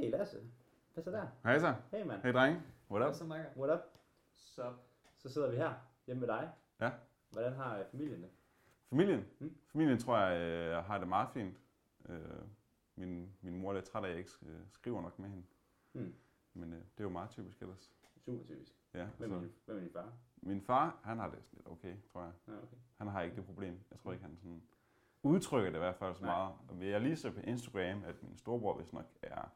Hey Lasse. Hvad så der? Hej så. Hey mand. Hey drenge. What up? Så? What up? Sup? Så sidder vi her hjemme med dig. Ja. Hvordan har øh, familien det? Familien? Mm. Familien tror jeg øh, har det meget fint. Øh, min, min mor er lidt træt af, at jeg ikke øh, skriver nok med hende. Hmm. Men øh, det er jo meget typisk ellers. Super typisk. Ja, Hvem så. er, din, hvem er din far? Min far, han har det sådan lidt okay, tror jeg. Ja, okay. Han har ikke det problem. Jeg tror ikke, han sådan udtrykker det i hvert fald så Nej. meget. Og jeg lige se på Instagram, at min storebror vist nok er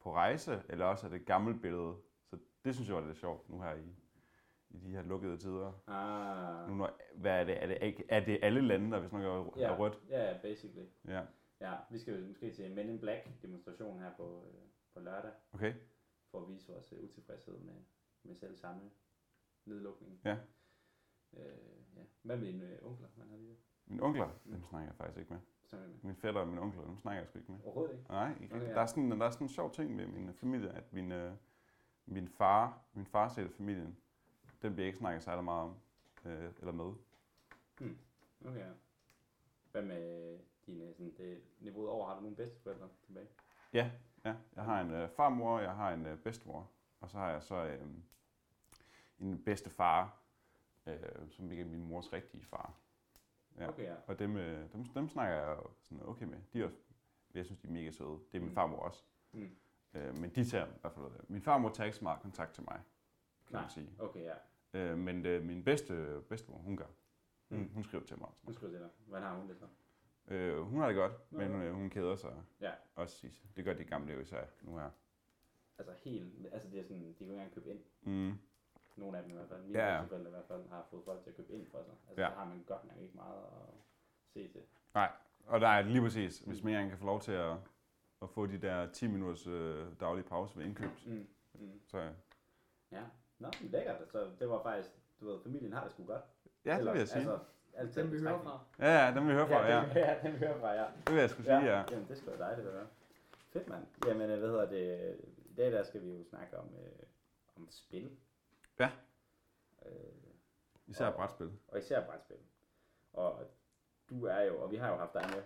på rejse, eller også er det et gammelt billede. Så det synes jeg var lidt sjovt nu her i, i de her lukkede tider. Ah. Nu når, hvad er det? Er det, er det alle lande, der vist nok er, Ja, er rødt? ja, basically. Ja. Ja, vi skal måske til Men in Black demonstration her på, øh, på lørdag, Okay. for at vise vores øh, utilfredshed med, med selv samme nedlukning. Ja. Øh, ja. Hvad med dine øh, onkler? Man har lige Mine onkler, dem snakker jeg faktisk ikke med. Mine fætter og mine onkler, dem snakker jeg sgu ikke med. Overhovedet ikke. Nej, ikke. Okay, ja. der, er sådan, der er sådan en sjov ting med min familie, at min, øh, min far, min fars del af familien, den bliver ikke snakket særlig meget om, øh, eller med. Okay, ja. Hvad med dine, sådan, det, niveauet over, har du nogle bedsteforældre tilbage? Ja, ja. Jeg har en øh, farmor, jeg har en øh, bedstemor, og så har jeg så øh, en bedstefar, øh, som ikke er min mors rigtige far. Ja. Okay, ja. Og dem, øh, dem, dem snakker jeg jo sådan okay med. De er også, jeg synes, de er mega søde. Det er min Mm. farmor også. Mm. Øh, men de tager i hvert fald, min farmor tager ikke så meget kontakt til mig, kan Nej. man sige. Okay, ja. Øh, men øh, min bedste bedstemor, hun gør. Hun, Mm. hun skriver til mig. skal jeg til dig. Hvordan har hun det så? Øh, hun har det godt, Nå, men ja. øh, hun keder sig Ja. også. i- Det gør de gamle jo især nu her. Altså helt, altså det er sådan, de kan ikke engang købe ind. Mm. Nogle af dem i hvert fald. Mine Ja, ja, ja. i hvert fald har fået folk til at købe ind for sig. Altså Ja. så har man godt nok ikke meget at se til. Nej, og der er lige præcis, hvis man engang kan få lov til at, at få de der 10 minutters øh, daglige pause ved indkøb, Mm. Mm. så øh, Ja. Nå, men lækkert. Så det var faktisk, du ved, familien har det sgu godt. ja, det vil jeg sige. Altså, alt Den vi hører fra. Ja, ja, dem vil vi høre fra, ja. Ja, det, ja, den vi hører fra, ja. Det vil jeg skulle sige, ja. Jamen, det skal være dejligt at høre. Fedt, mand. Jamen, øh, hvad hedder det? I dag der skal vi jo snakke om, øh, om spil. Ja. Øh, Især brætspil. og især brætspil. Og du er jo, og vi har jo haft dig med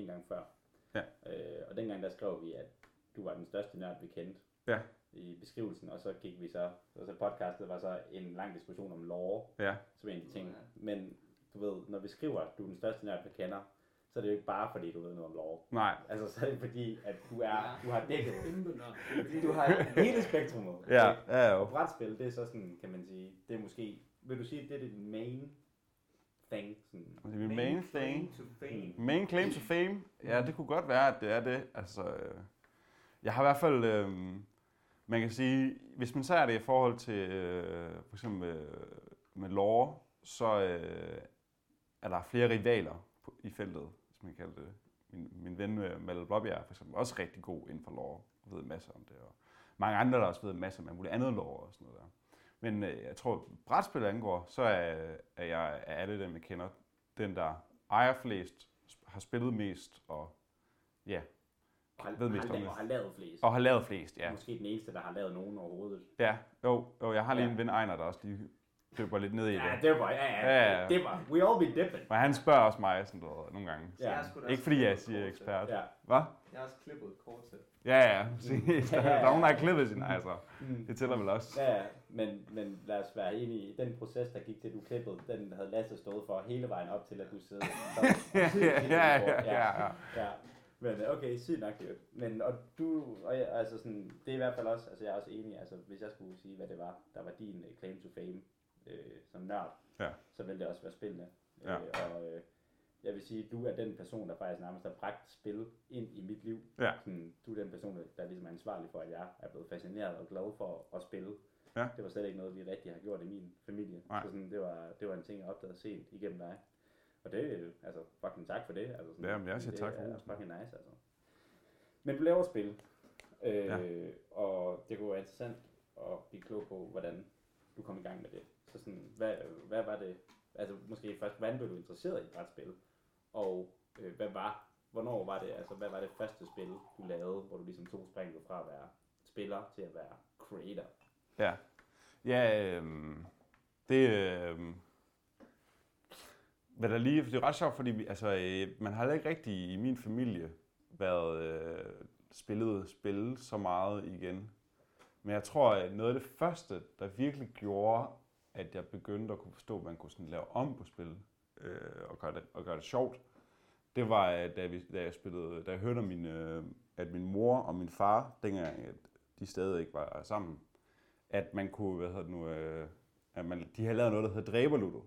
en gang før. Ja. Øh, og dengang der skrev vi, at du var den største nørd, vi kendte Ja, i beskrivelsen, og så gik vi så, og så podcastet var så en lang diskussion om lore, ja. som en af de ting. Men du ved, når vi skriver, at du er den største nørd, vi kender, så er det jo ikke bare fordi, du ved noget om lore. Nej, Altså, så er det fordi, at du, er, du har dækket, du har hele spektrummet. ja, ja, Og jo. brætspil, det er så sådan, kan man sige, det er måske, vil du sige, at det er din main thing? Sådan, Det er min main thing. claim to fame. Main claim to fame? Ja, det kunne godt være, at det er det. Altså, øh, jeg har i hvert fald, øh, man kan sige, hvis man ser det i forhold til øh, for eksempel øh, med lore, så øh, er der flere rivaler på, i feltet, man kalde det. Min, min ven øh, Malte Blåbjerg er for eksempel også rigtig god inden for lore, og ved masser om det. Og mange andre, der også ved masser om muligt andet lore og sådan noget der. Men øh, jeg tror, brætspil angår, så er, er jeg af alle dem, jeg kender, den, der ejer flest, har spillet mest og, ja, og har, ved mest har, om og har lavet flest. og har lavet flest, ja. Måske den eneste, der har lavet nogen overhovedet. Ja, jo, jo jeg har lige Ja. en ven, Ejner, der også lige dypper lidt ned i Ja, det. det var, ja, ja, Ja, ja. det var, we all be dipping. Men han spørger også mig sådan noget nogle gange. Ja. Jeg er Ikke fordi jeg siger ekspert. Ja. Hvad? Jeg har også klippet et kort til. Ja, ja, præcis. Der, der er nogen, der har klippet sin altså. Mm. Det tæller vel også. Ja, ja, men, men lad os være enige i, den proces, der gik til, du klippede, den havde Lasse stået for hele vejen op til, at du sidder. ja, ja, ja, ja. ja. Men okay, sygt nok det. Men og du, og jeg, altså sådan, det er i hvert fald også, altså jeg er også enig, altså hvis jeg skulle sige, hvad det var, der var din claim to fame øh, som nørd, Ja. så ville det også være spillene. Ja. Øh, og øh, jeg vil sige, du er den person, der faktisk nærmest har bragt spil ind i mit liv. Ja. Sådan, du er den person, der ligesom er ansvarlig for, at jeg er blevet fascineret og glad for at spille. Ja. Det var slet ikke noget, vi rigtig har gjort i min familie. Nej. Så sådan, det, var, det var en ting, jeg opdagede sent igennem dig. Og det er altså fucking tak for det. Altså sådan, Jamen, jeg siger det tak for er rosen. fucking nice, altså. Men du laver spil, øh, Ja. og det kunne være interessant at blive klog på, hvordan du kom i gang med det. Så sådan, hvad, hvad var det, altså måske først, hvordan blev du interesseret i brætspil? Og øh, hvad var, hvornår var det, altså hvad var det første spil, du lavede, hvor du ligesom tog springet fra at være spiller til at være creator? Ja, ja øh, det, øh, hvad der lige, det er ret sjovt, fordi altså, øh, man har heller ikke rigtig i min familie været øh, spillet spil så meget igen. Men jeg tror, at noget af det første, der virkelig gjorde, at jeg begyndte at kunne forstå, at man kunne sådan lave om på spil øh, og, gøre det, og gøre det sjovt, det var, da, vi, da jeg spillede, da jeg hørte, min, øh, at min mor og min far, dengang at de stadig ikke var sammen, at man kunne, hvad hedder det nu, øh, at man, de havde lavet noget, der hedder Dræberludo.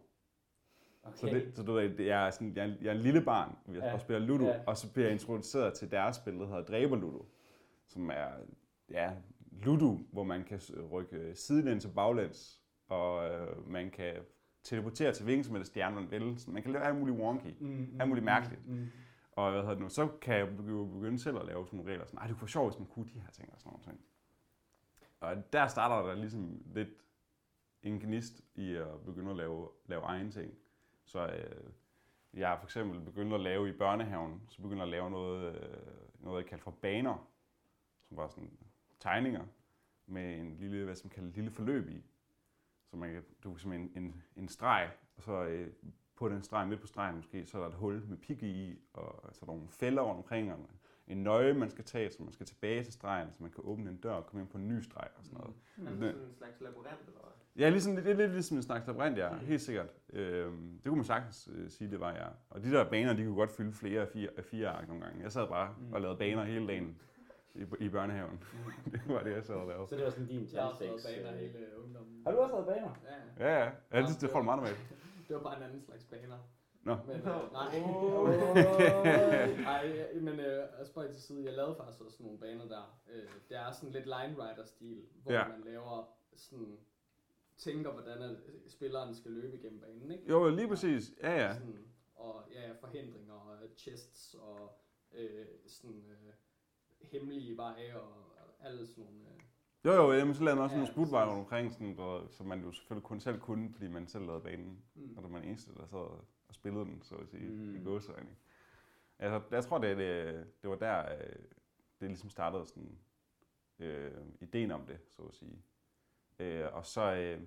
Okay. Så, det, så du ved, det er sådan, jeg, er, jeg er en lille barn, jeg Ja. spiller Ludo, Ja. og så bliver jeg introduceret til deres spil, der hedder Dræberludo, som er ja, Ludo, hvor man kan rykke sidelæns og baglæns, og øh, man kan teleportere til hvilken som helst stjerne, man vil. Så man kan lave alt muligt wonky. Mm, alt muligt mærkeligt. Mm, Og hvad hedder det nu, så kan jeg begynde selv at lave sådan nogle regler. Sådan, Ej, det kunne være sjovt, hvis man kunne de her ting og sådan nogle ting. Og der starter der ligesom lidt en gnist i at begynde at lave, lave egen ting. Så øh, jeg har for eksempel begyndt at lave i børnehaven, så begyndte jeg at lave noget, øh, noget jeg kaldte for baner, som var sådan tegninger med en lille, hvad som kalder lille forløb i. Så man kan, du kan en, en, en streg, og så øh, på den streg, midt på stregen måske, så er der et hul med pigge i, og så er der nogle fælder rundt omkring, og en nøje, man skal tage, så man skal tilbage til stregen, så man kan åbne en dør og komme ind på en ny streg og sådan noget. Det Det- sådan en slags labyrint, eller hvad? Ja, ligesom, det er lidt ligesom en slags labyrint, ja, helt sikkert. Øhm, det kunne man sagtens øh, sige, det var, ja. Og de der baner, de kunne godt fylde flere af fire, af fire ark nogle gange. Jeg sad bare Mm. og lavede baner hele dagen i, i børnehaven. det var det, jeg sad og lavede. Så det var sådan din Jeg har også været tandstiks. baner øh. hele ungdommen. Har du også været baner? Ja, Ja, ja. ja det, det får du meget med. det var bare en anden slags baner. Nå. Men, øh, nej. nej, men øh, spøj til side, jeg lavede faktisk også nogle baner der. Øh, det er sådan lidt line rider stil, hvor Ja. man laver sådan, tænker, hvordan at spilleren skal løbe igennem banen, ikke? Jo, lige præcis. Ja, ja. Sådan, og ja, ja, forhindringer og chests og øh, sådan øh, hemmelige veje og, alle sådan nogle... Øh, Jo, jo, jamen, så lavede man også Ja, nogle smutveje rundt omkring, sådan, hvor, som man jo selvfølgelig kun selv kunne, fordi man selv lavede banen. mm. Og det var man eneste, der sad og spillede den, så at sige, Mm. i gåsøjne. Altså, jeg tror, det, det, det var der, øh, det ligesom startede sådan, øh, ideen om det, så at sige. Øh, og så øh,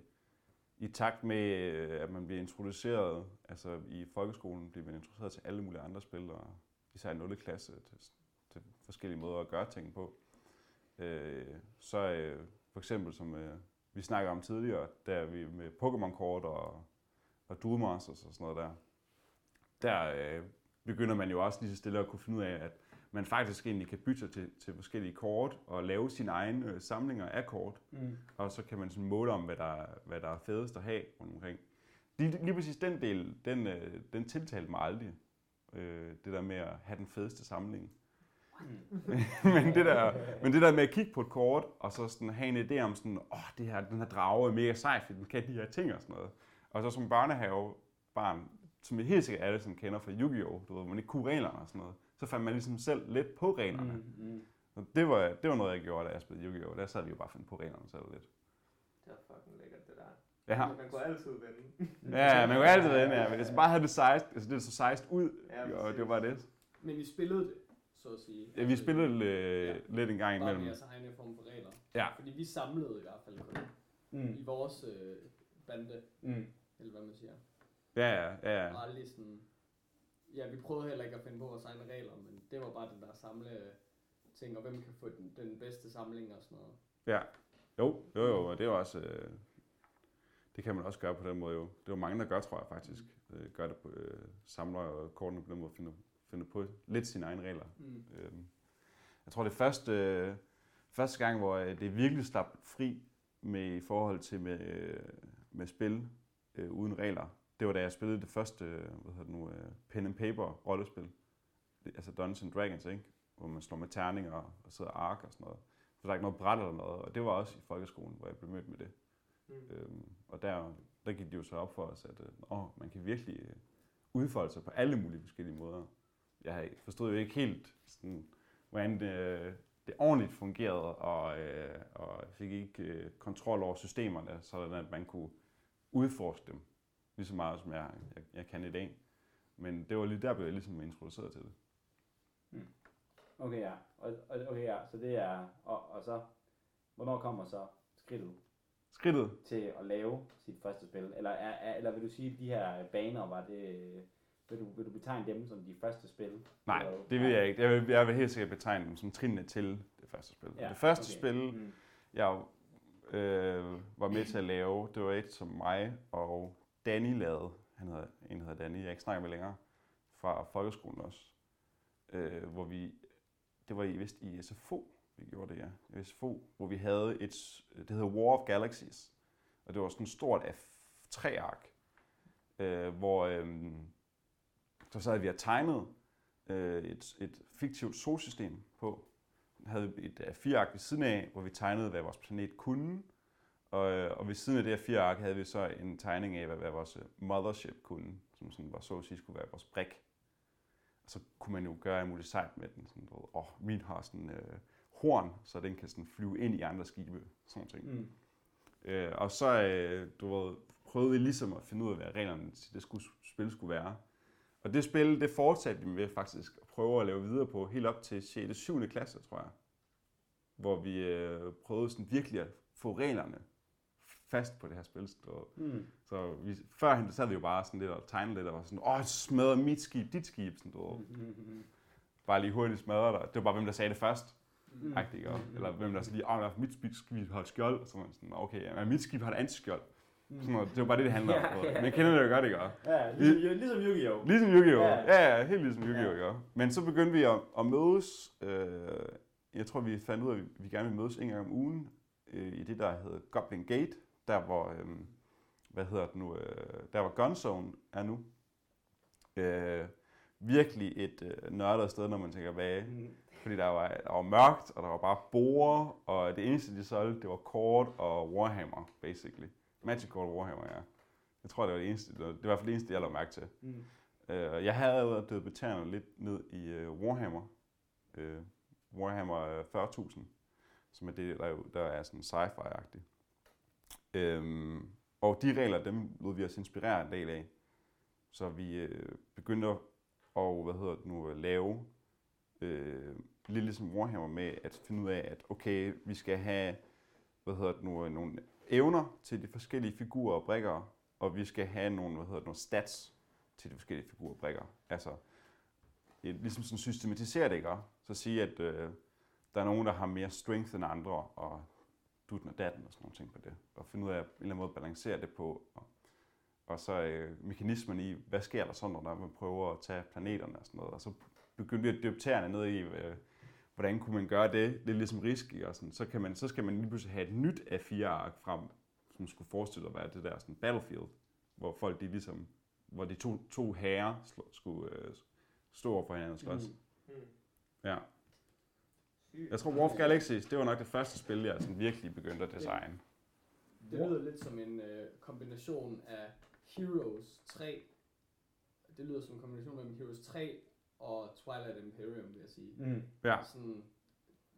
i takt med, øh, at man bliver introduceret, altså i folkeskolen bliver man introduceret til alle mulige andre spil, og især i 0. klasse, til, til forskellige måder at gøre ting på. Øh, så øh, for eksempel, som øh, vi snakkede om tidligere, der vi med Pokémon-kort og, og Duel Masters og sådan noget der, der øh, begynder man jo også lige så stille at kunne finde ud af, at man faktisk egentlig kan bytte sig til, til forskellige kort og lave sine egne øh, samlinger af kort, Mm. og så kan man sådan måle om, hvad der, hvad der er fedest at have rundt omkring. Lige, lige præcis den del, den, øh, den tiltalte mig aldrig. Øh, det der med at have den fedeste samling. men, det der, men det der med at kigge på et kort, og så sådan have en idé om sådan, åh, oh, det her, den her drage er mega sej, fordi den kan de her ting og sådan noget. Og så som børnehavebarn, som jeg helt sikkert alle som kender fra Yu-Gi-Oh!, du ved, man ikke kunne reglerne og sådan noget, så fandt man ligesom selv lidt på reglerne. Mm. Mm. Mm. Og det var, det var noget, jeg gjorde, da jeg spillede Yu-Gi-Oh! Der sad vi jo bare fandt på reglerne selv lidt. Det er fucking lækkert, det der. Ja, Man kunne altid vende. ja man kunne altid vende, ja. Men hvis man bare havde det sejst, altså det så sejst ud, Ja, og det var det. Men I spillede det, så at sige. Ja, vi spillede øh, Ja. lidt en gang Bare imellem. jeres egne form for regler. Ja. Fordi vi samlede i hvert fald kun Mm. i vores øh, bande, Mm. eller hvad man siger. Ja, ja, ja. ja. Og aldrig sådan... Ja, vi prøvede heller ikke at finde på vores egne regler, men det var bare den der samle ting, og hvem kan få den, den bedste samling og sådan noget. Ja. Jo, jo, jo, og det er også... Øh, det kan man også gøre på den måde jo. Det er jo mange, der gør, tror jeg faktisk. Øh, gør det på, øh, samler kortene på den måde, finder, finder på lidt sine egne regler. Mm. Øh, jeg tror, det første, øh, første gang, hvor øh, det virkelig slap fri med i forhold til med, øh, med spil øh, uden regler. Det var da jeg spillede det første, øh, hvad hedder det nu, øh, pen and paper rollespil. Det, altså Dungeons and Dragons, ikke? Hvor man slår med terninger og sidder ark og sådan noget. Så der er ikke noget bræt eller noget, og det var også i folkeskolen, hvor jeg blev mødt med det. Mm. Øhm, og der, der gik det jo så op for os, at øh, man kan virkelig øh, udfolde sig på alle mulige forskellige måder. Jeg forstod jo ikke helt, sådan, hvordan det, det ordentligt fungerede, og, øh, og fik ikke øh, kontrol over systemerne, sådan at man kunne udforske dem lige så meget, som jeg, jeg, jeg kan i dag. Men det var lige der, blev jeg ligesom introduceret til det. Okay, ja. Og, okay, ja. Så det er... Og, og så... Hvornår kommer så skridtet Skridtet, til at lave sit første spil? Eller, er, er, eller vil du sige, at de her baner, var det... Vil du, vil du betegne dem som de første spil? Nej, Eller- det vil jeg ikke. Jeg vil, jeg vil helt sikkert betegne dem som trinene til det første spil. Ja, det første okay. spil, Mm. jeg øh, var med til at lave, det var et, som mig og Danny lavede. Han hedder, en der hedder Danny, jeg ikke snakker med længere, fra folkeskolen også. Øh, hvor vi, det var i, vist i SFO, vi gjorde det, ja. I SFO, hvor vi havde et, det hedder War of Galaxies. Og det var sådan et stort F3-ark, øh, hvor øh, så sad vi og tegnet øh, et, et fiktivt solsystem på. Vi havde et A4-ark ved siden af, hvor vi tegnede, hvad vores planet kunne. Og, øh, og ved siden af det her 4 ark havde vi så en tegning af, hvad, hvad vores øh, mothership kunne, som sådan var så at sige skulle være vores brik. Og så kunne man jo gøre alt muligt sejt med den. Sådan, åh, min har sådan øh, horn, så den kan sådan flyve ind i andre skibe. Sådan ting. Mm. Øh, og så øh, du ved, prøvede vi ligesom at finde ud af, hvad reglerne til det skulle, spil skulle være. Og det spil, det fortsatte vi med faktisk at prøve at lave videre på, helt op til 6. og 7. klasse, tror jeg. Hvor vi øh, prøvede sådan virkelig at få reglerne fast på det her spil. Så, Mm. så vi, førhen der sad vi jo bare sådan lidt og tegnede lidt, og var sådan, åh, smadrer mit skib, dit skib, sådan du ved. Mm. Mm. Bare lige hurtigt smadrer dig. Det var bare, hvem der sagde det først. Mm. Agtigt? Eller hvem der så lige, åh, mit skib har et skjold. Så var man sådan, okay, ja, mit skib har et antiskjold. Sådan noget. Det var bare det, det handler om. Ja, ja. Men kender det jo godt, ikke? Ja, ligesom, ligesom Yu-Gi-Oh! Ligesom Yu-Gi-Oh! Ja. Ja, ja, helt ligesom Yu-Gi-Oh! Ja. Men så begyndte vi at, at mødes. Øh, jeg tror, vi fandt ud af, at vi gerne ville mødes en gang om ugen øh, i det, der hedder Goblin Gate. Der hvor, øh, hvad hedder det nu, øh, der hvor Gunzone er nu. Øh, virkelig et øh, nørdet sted, når man tænker bag. Mm. Fordi der var, der var mørkt, og der var bare borer, og det eneste, de solgte, det var kort og Warhammer, basically. Magic Kort og Warhammer, ja. Jeg tror, det var det eneste, det var, det var i hvert fald det eneste, jeg lagde mærke til. Mm. Øh, jeg havde allerede debutteret lidt ned i uh, Warhammer. Uh, Warhammer øh, 40.000, som er det, der, er jo- der er sådan sci-fi-agtigt. Øhm, og de regler, dem lod vi os inspirere en del af. Så vi øh, begyndte at og, hvad hedder det nu, at lave øh, lidt ligesom Warhammer med at finde ud af, at okay, vi skal have hvad hedder det nu, øh, nogle evner til de forskellige figurer og brikker, og vi skal have nogle, hvad hedder det, nogle stats til de forskellige figurer og brikker. Altså, ligesom sådan systematisere det, ikke? Så sige, at øh, der er nogen, der har mere strength end andre, og dutten og datten og sådan nogle ting på det. Og finde ud af, at en eller anden måde balancere det på. Og, og så øh, mekanismen i, hvad sker der så, når der man prøver at tage planeterne og sådan noget. Og så begyndte vi at debattere ned i, øh, hvordan kunne man gøre det, lidt ligesom risky og sådan. Så, kan man, så skal man lige pludselig have et nyt A4-ark frem, som skulle forestille at være det der sådan battlefield, hvor folk de ligesom, hvor de to, to herrer slå, skulle øh, stå over for hinanden og slås. Mm. Mm. Ja. Jeg tror War of Galaxies, det var nok det første spil, jeg sådan virkelig begyndte at designe. Det lyder lidt som en øh, kombination af Heroes 3. Det lyder som en kombination mellem Heroes 3 og Twilight Imperium, vil jeg sige. Mm. Ja. Sådan,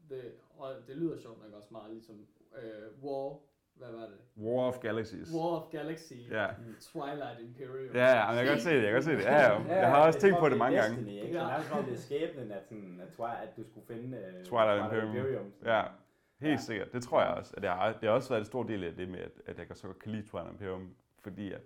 det, og det lyder sjovt nok også meget ligesom øh, War, hvad var det? War of Galaxies. War of Galaxy, Ja. Twilight Imperium. Ja, ja, men jeg kan godt se det, jeg kan godt se det. Ja, ja. Jeg har også tænkt på det mange gange. Destiny, ikke? Ja. Det er som det er skæbnen, at, sådan, at, Twilight, at du skulle finde uh, Twilight Imperium. Sådan. Ja. Helt Ja. sikkert, det tror jeg også. At jeg har, det har også været en stor del af det med, at, at jeg så godt kan lide Twilight Imperium, fordi at,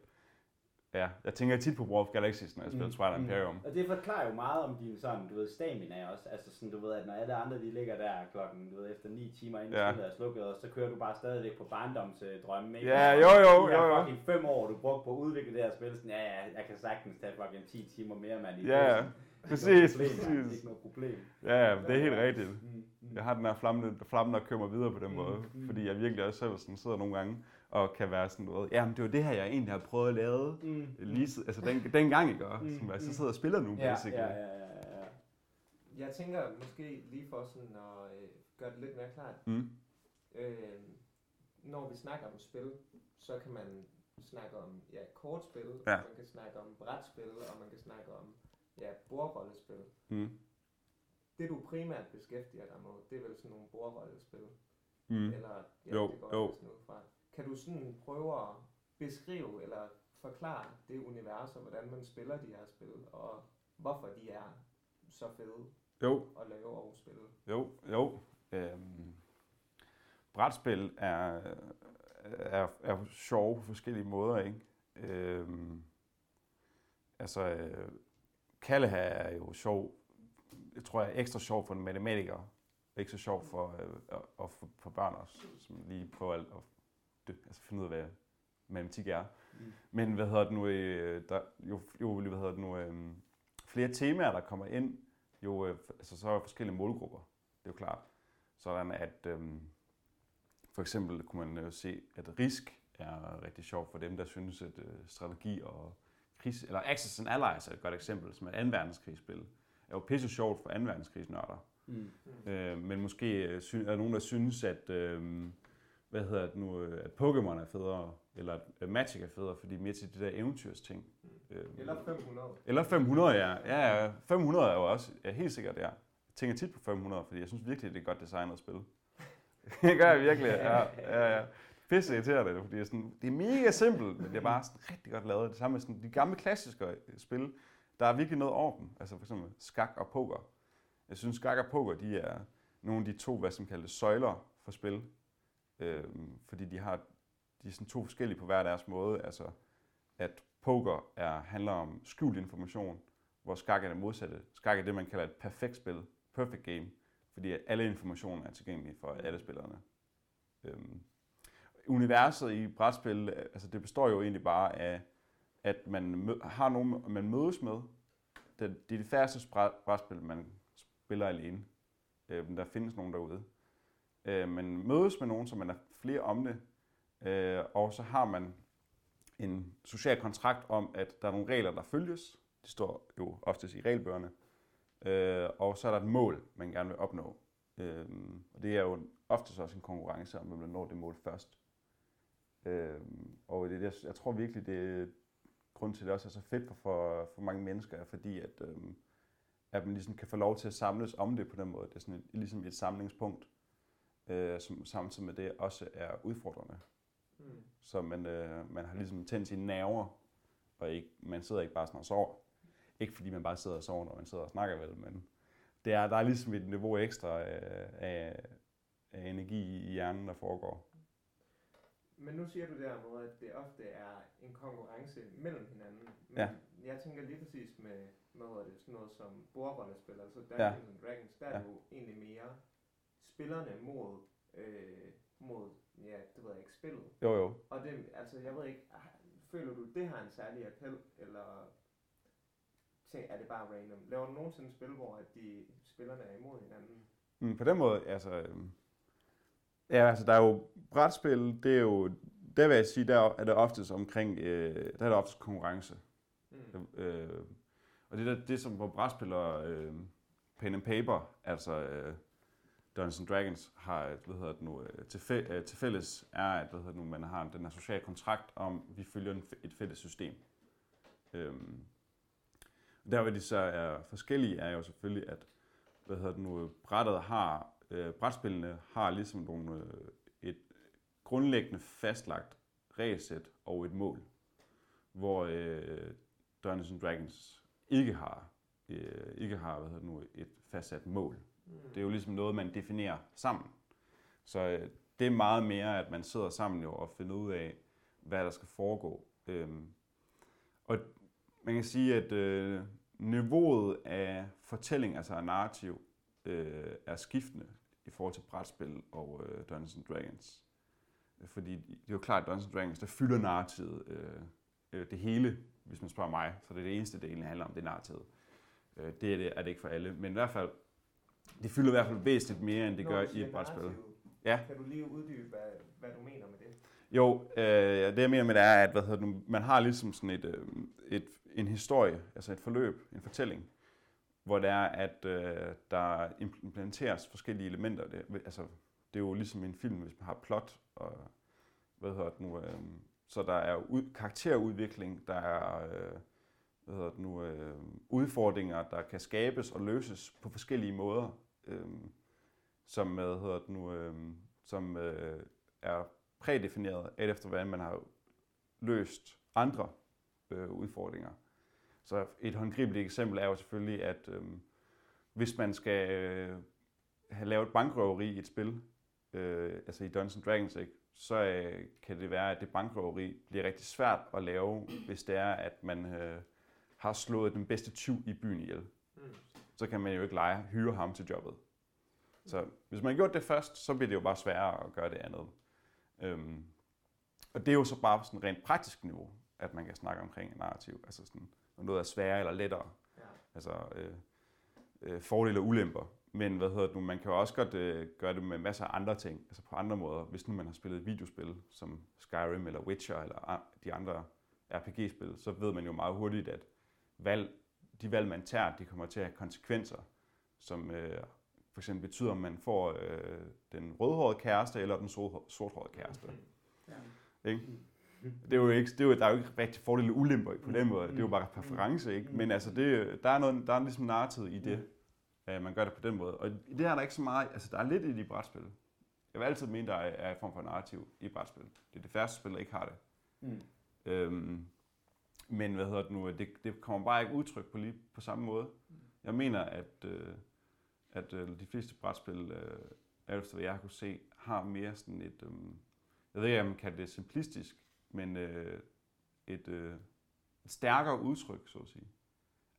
ja, jeg tænker tit på War of Galaxies, når jeg spiller Mm. Twilight Mm. Imperium. Og det forklarer jo meget om din sådan, du ved, stamina også. Altså sådan, du ved, at når alle andre, de ligger der klokken, du ved, efter 9 timer inden Ja. er slukket, og så kører du bare stadigvæk på barndomsdrømme, ikke? Ja, jo, jo, de jo, jo. fucking fem år, du brugte på at udvikle det her spil, sådan, ja, ja, jeg kan sagtens tage fucking 10 timer mere, mand. i Ja, ja. Præcis, Ikke noget problem, præcis. Ikke noget problem. Ja, ja, det er helt rigtigt. Mm, mm. Jeg har den her flamme, flamme der kører mig videre på den Mm, måde, mm. fordi jeg virkelig også selv sådan sidder nogle gange og kan være sådan noget, jamen det var det her, jeg egentlig har prøvet at lave Mm. lige altså den, den gang, ikke? Mm, Mm, som jeg så sidder og spiller nu, Ja, basically. ja, ja, ja, ja. Jeg tænker måske lige for sådan at øh, gøre det lidt mere klart. Mm. Øh, når vi snakker om spil, så kan man snakke om ja, kortspil, Ja. man kan snakke om brætspil, og man kan snakke om ja, bordrollespil. Mm. Det du primært beskæftiger dig med, det er vel sådan nogle bordrollespil? Mm. Eller, ja, Jo, det går jo. sådan ud fra. Kan du sådan prøve at beskrive eller forklare det univers, og hvordan man spiller de her spil, og hvorfor de er så fede Jo, at lave og spille? Jo, jo. Øhm, brætspil er, er, er sjove på forskellige måder, ikke? Øhm, altså, øh, Kalleha er jo sjov, jeg tror jeg er ekstra sjov for en matematiker, ikke så sjov for, øh, og for, for børn også, som lige prøver at, at dø, altså finde ud af, hvad matematik er. Mm. Men hvad hedder det nu, øh, der, jo, jo, hvad hedder det nu, øh, flere temaer, der kommer ind, jo, øh, altså så er der forskellige målgrupper, det er jo klart. Sådan at, øh, for eksempel kunne man jo se, at risk er rigtig sjovt for dem, der synes, at øh, strategi og kris, eller Access and Allies er et godt eksempel, som er et 2. verdenskrigsspil, er jo pisse sjovt for 2. verdenskrigsnørder. Mm. Øh, men måske øh, er der nogen, der synes, at, øh, hvad hedder det nu, øh, at Pokémon er federe, eller at Magic er federe, fordi mere til det der eventyrsting. Øh, Eller 500. eller 500, ja. ja. ja. 500 er jo også ja, helt sikkert, ja. Jeg tænker tit på 500, fordi jeg synes virkelig, det er godt designet spil. det gør jeg virkelig, ja. ja, ja. Pisse irriterende, fordi det er, sådan, det er mega simpelt, men det er bare sådan rigtig godt lavet. Det samme med sådan, de gamle klassiske øh, spil, der er virkelig noget over dem. Altså for eksempel skak og poker. Jeg synes, skak og poker, de er nogle af de to, hvad som kaldes søjler for spil. Øh, fordi de har de er sådan to forskellige på hver deres måde. Altså, at poker er, handler om skjult information, hvor skak er det modsatte. Skak er det, man kalder et perfekt spil, perfect game, fordi alle informationer er tilgængelige for alle spillerne. Øhm, universet i brætspil, altså det består jo egentlig bare af, at man mø- har nogen, man mødes med. Det, det er de færreste brætspil, man spiller alene. Øhm, der findes nogen derude. Øh, man mødes med nogen, så man er flere om det, øh, og så har man en social kontrakt om, at der er nogle regler, der følges. Det står jo oftest i regelbøgerne. Øh, og så er der et mål, man gerne vil opnå. Øh, og det er jo oftest også en konkurrence om, hvem der når det mål først. Øh, og det, jeg, jeg tror virkelig, det er grund til, at det også er så fedt for, for, for mange mennesker, er fordi at, øh, at man ligesom kan få lov til at samles om det på den måde. Det er sådan et, ligesom et samlingspunkt, øh, som samtidig med det også er udfordrende. Mm. Så man, øh, man har ligesom tændt sine nerver, og ikke, man sidder ikke bare sådan og sover. Ikke fordi man bare sidder og sover, når man sidder og snakker vel, men det er, der er ligesom et niveau ekstra af, af, af energi i hjernen, der foregår. Men nu siger du der med, at det ofte er en konkurrence mellem hinanden. Men Ja. jeg tænker lige præcis med, hvad hedder det, sådan noget som bordrollespil, altså Dungeons Ja. and Dragons, der er Ja. det jo egentlig mere spillerne mod, øh, mod, ja, det ved jeg ikke, spillet. Jo, jo. Og det, altså, jeg ved ikke, føler du, det har en særlig appel, eller tænk, er det bare random? Laver du nogensinde spil, hvor at de spillerne er imod hinanden? Mm, på den måde, altså... øhm, Ja, altså der er jo brætspil, det er jo... Der vil jeg sige, der er det oftest omkring... Øh, der er det oftest konkurrence. Mm. Øh, og det er det, som hvor brætspil og øh, pen and paper, altså øh, Dungeons and Dragons har, hvad hedder det nu, øh, til, fæ- øh, til fælles er, at hvad hedder det nu, man har den her sociale kontrakt om, vi følger en, et fælles system. Øhm, der hvor de så er forskellige, er jo selvfølgelig, at hvad hedder det nu, brættet har, øh, brætspillene har ligesom nogle, øh, et grundlæggende fastlagt regelsæt og et mål, hvor øh, Dungeons and Dragons ikke har, øh, ikke har hvad hedder det nu, et fastsat mål. Mm. Det er jo ligesom noget, man definerer sammen. Så øh, det er meget mere, at man sidder sammen jo og finder ud af, hvad der skal foregå. Øhm, og man kan sige, at øh, niveauet af fortælling, altså af narrativ, øh, er skiftende i forhold til brætspil og øh, Dungeons and Dragons. Fordi det er jo klart, at Dungeons and Dragons, der fylder narrativet øh, øh, det hele, hvis man spørger mig. Så det er det eneste det egentlig handler om, det er narrativet. Øh, det er det, er det ikke for alle. Men i hvert fald, det fylder i hvert fald væsentligt mere, end det Når gør du i et brætspil. Ja. Kan du lige uddybe, hvad, hvad du mener med det? Jo, øh, det jeg mener med det er, at hvad hedder nu, man har ligesom sådan et, øh, et, en historie, altså et forløb, en fortælling, hvor det er, at øh, der implementeres forskellige elementer. Det, altså, det er jo ligesom en film, hvis man har plot og hvad hedder det nu, øh, så der er ud, karakterudvikling, der er øh, hvad hedder det nu, øh, udfordringer, der kan skabes og løses på forskellige måder, øh, som, hvad hedder det nu, øh, som øh, er prædefineret alt efter, hvordan man har løst andre øh, udfordringer. Så et håndgribeligt eksempel er jo selvfølgelig, at øh, hvis man skal øh, have lavet bankrøveri i et spil, øh, altså i Dungeons and Dragons, ikke, så øh, kan det være, at det bankrøveri bliver rigtig svært at lave, hvis det er, at man øh, har slået den bedste tyv i byen ihjel. Mm. Så kan man jo ikke lege, hyre ham til jobbet. Så hvis man har gjort det først, så bliver det jo bare sværere at gøre det andet. Øhm, og det er jo så bare sådan rent praktisk niveau, at man kan snakke omkring narrativ. Altså sådan, når noget er sværere eller lettere. Ja. Altså øh, øh, fordele og ulemper. Men hvad hedder det nu, man kan jo også godt øh, gøre det med masser af andre ting, altså på andre måder. Hvis nu man har spillet et videospil som Skyrim eller Witcher eller de andre RPG-spil, så ved man jo meget hurtigt, at valg, de valg, man tager, de kommer til at have konsekvenser, som øh, for eksempel betyder, om man får øh, den rødhårede kæreste eller den sort- sorthårede kæreste. Ikke? Det er jo ikke, det er jo, der er jo ikke rigtig fordele og ulemper på den måde. Det er jo bare præference, ikke? Men altså, det, der er, noget, der er ligesom narrativ i det, at man gør det på den måde. Og det her er der ikke så meget, altså der er lidt i de brætspil. Jeg vil altid mene, der er, er en form for narrativ i brætspil. Det er det færreste spil, der ikke har det. Mm. Øhm, men hvad hedder det nu, det, det kommer bare ikke udtryk på lige på samme måde. Jeg mener, at, øh, at øh, de fleste brætspil, øh, efter hvad jeg kunne se, har mere sådan et, øh, jeg ved ikke, om man kalder det simplistisk, men øh, et, øh, et stærkere udtryk, så at sige.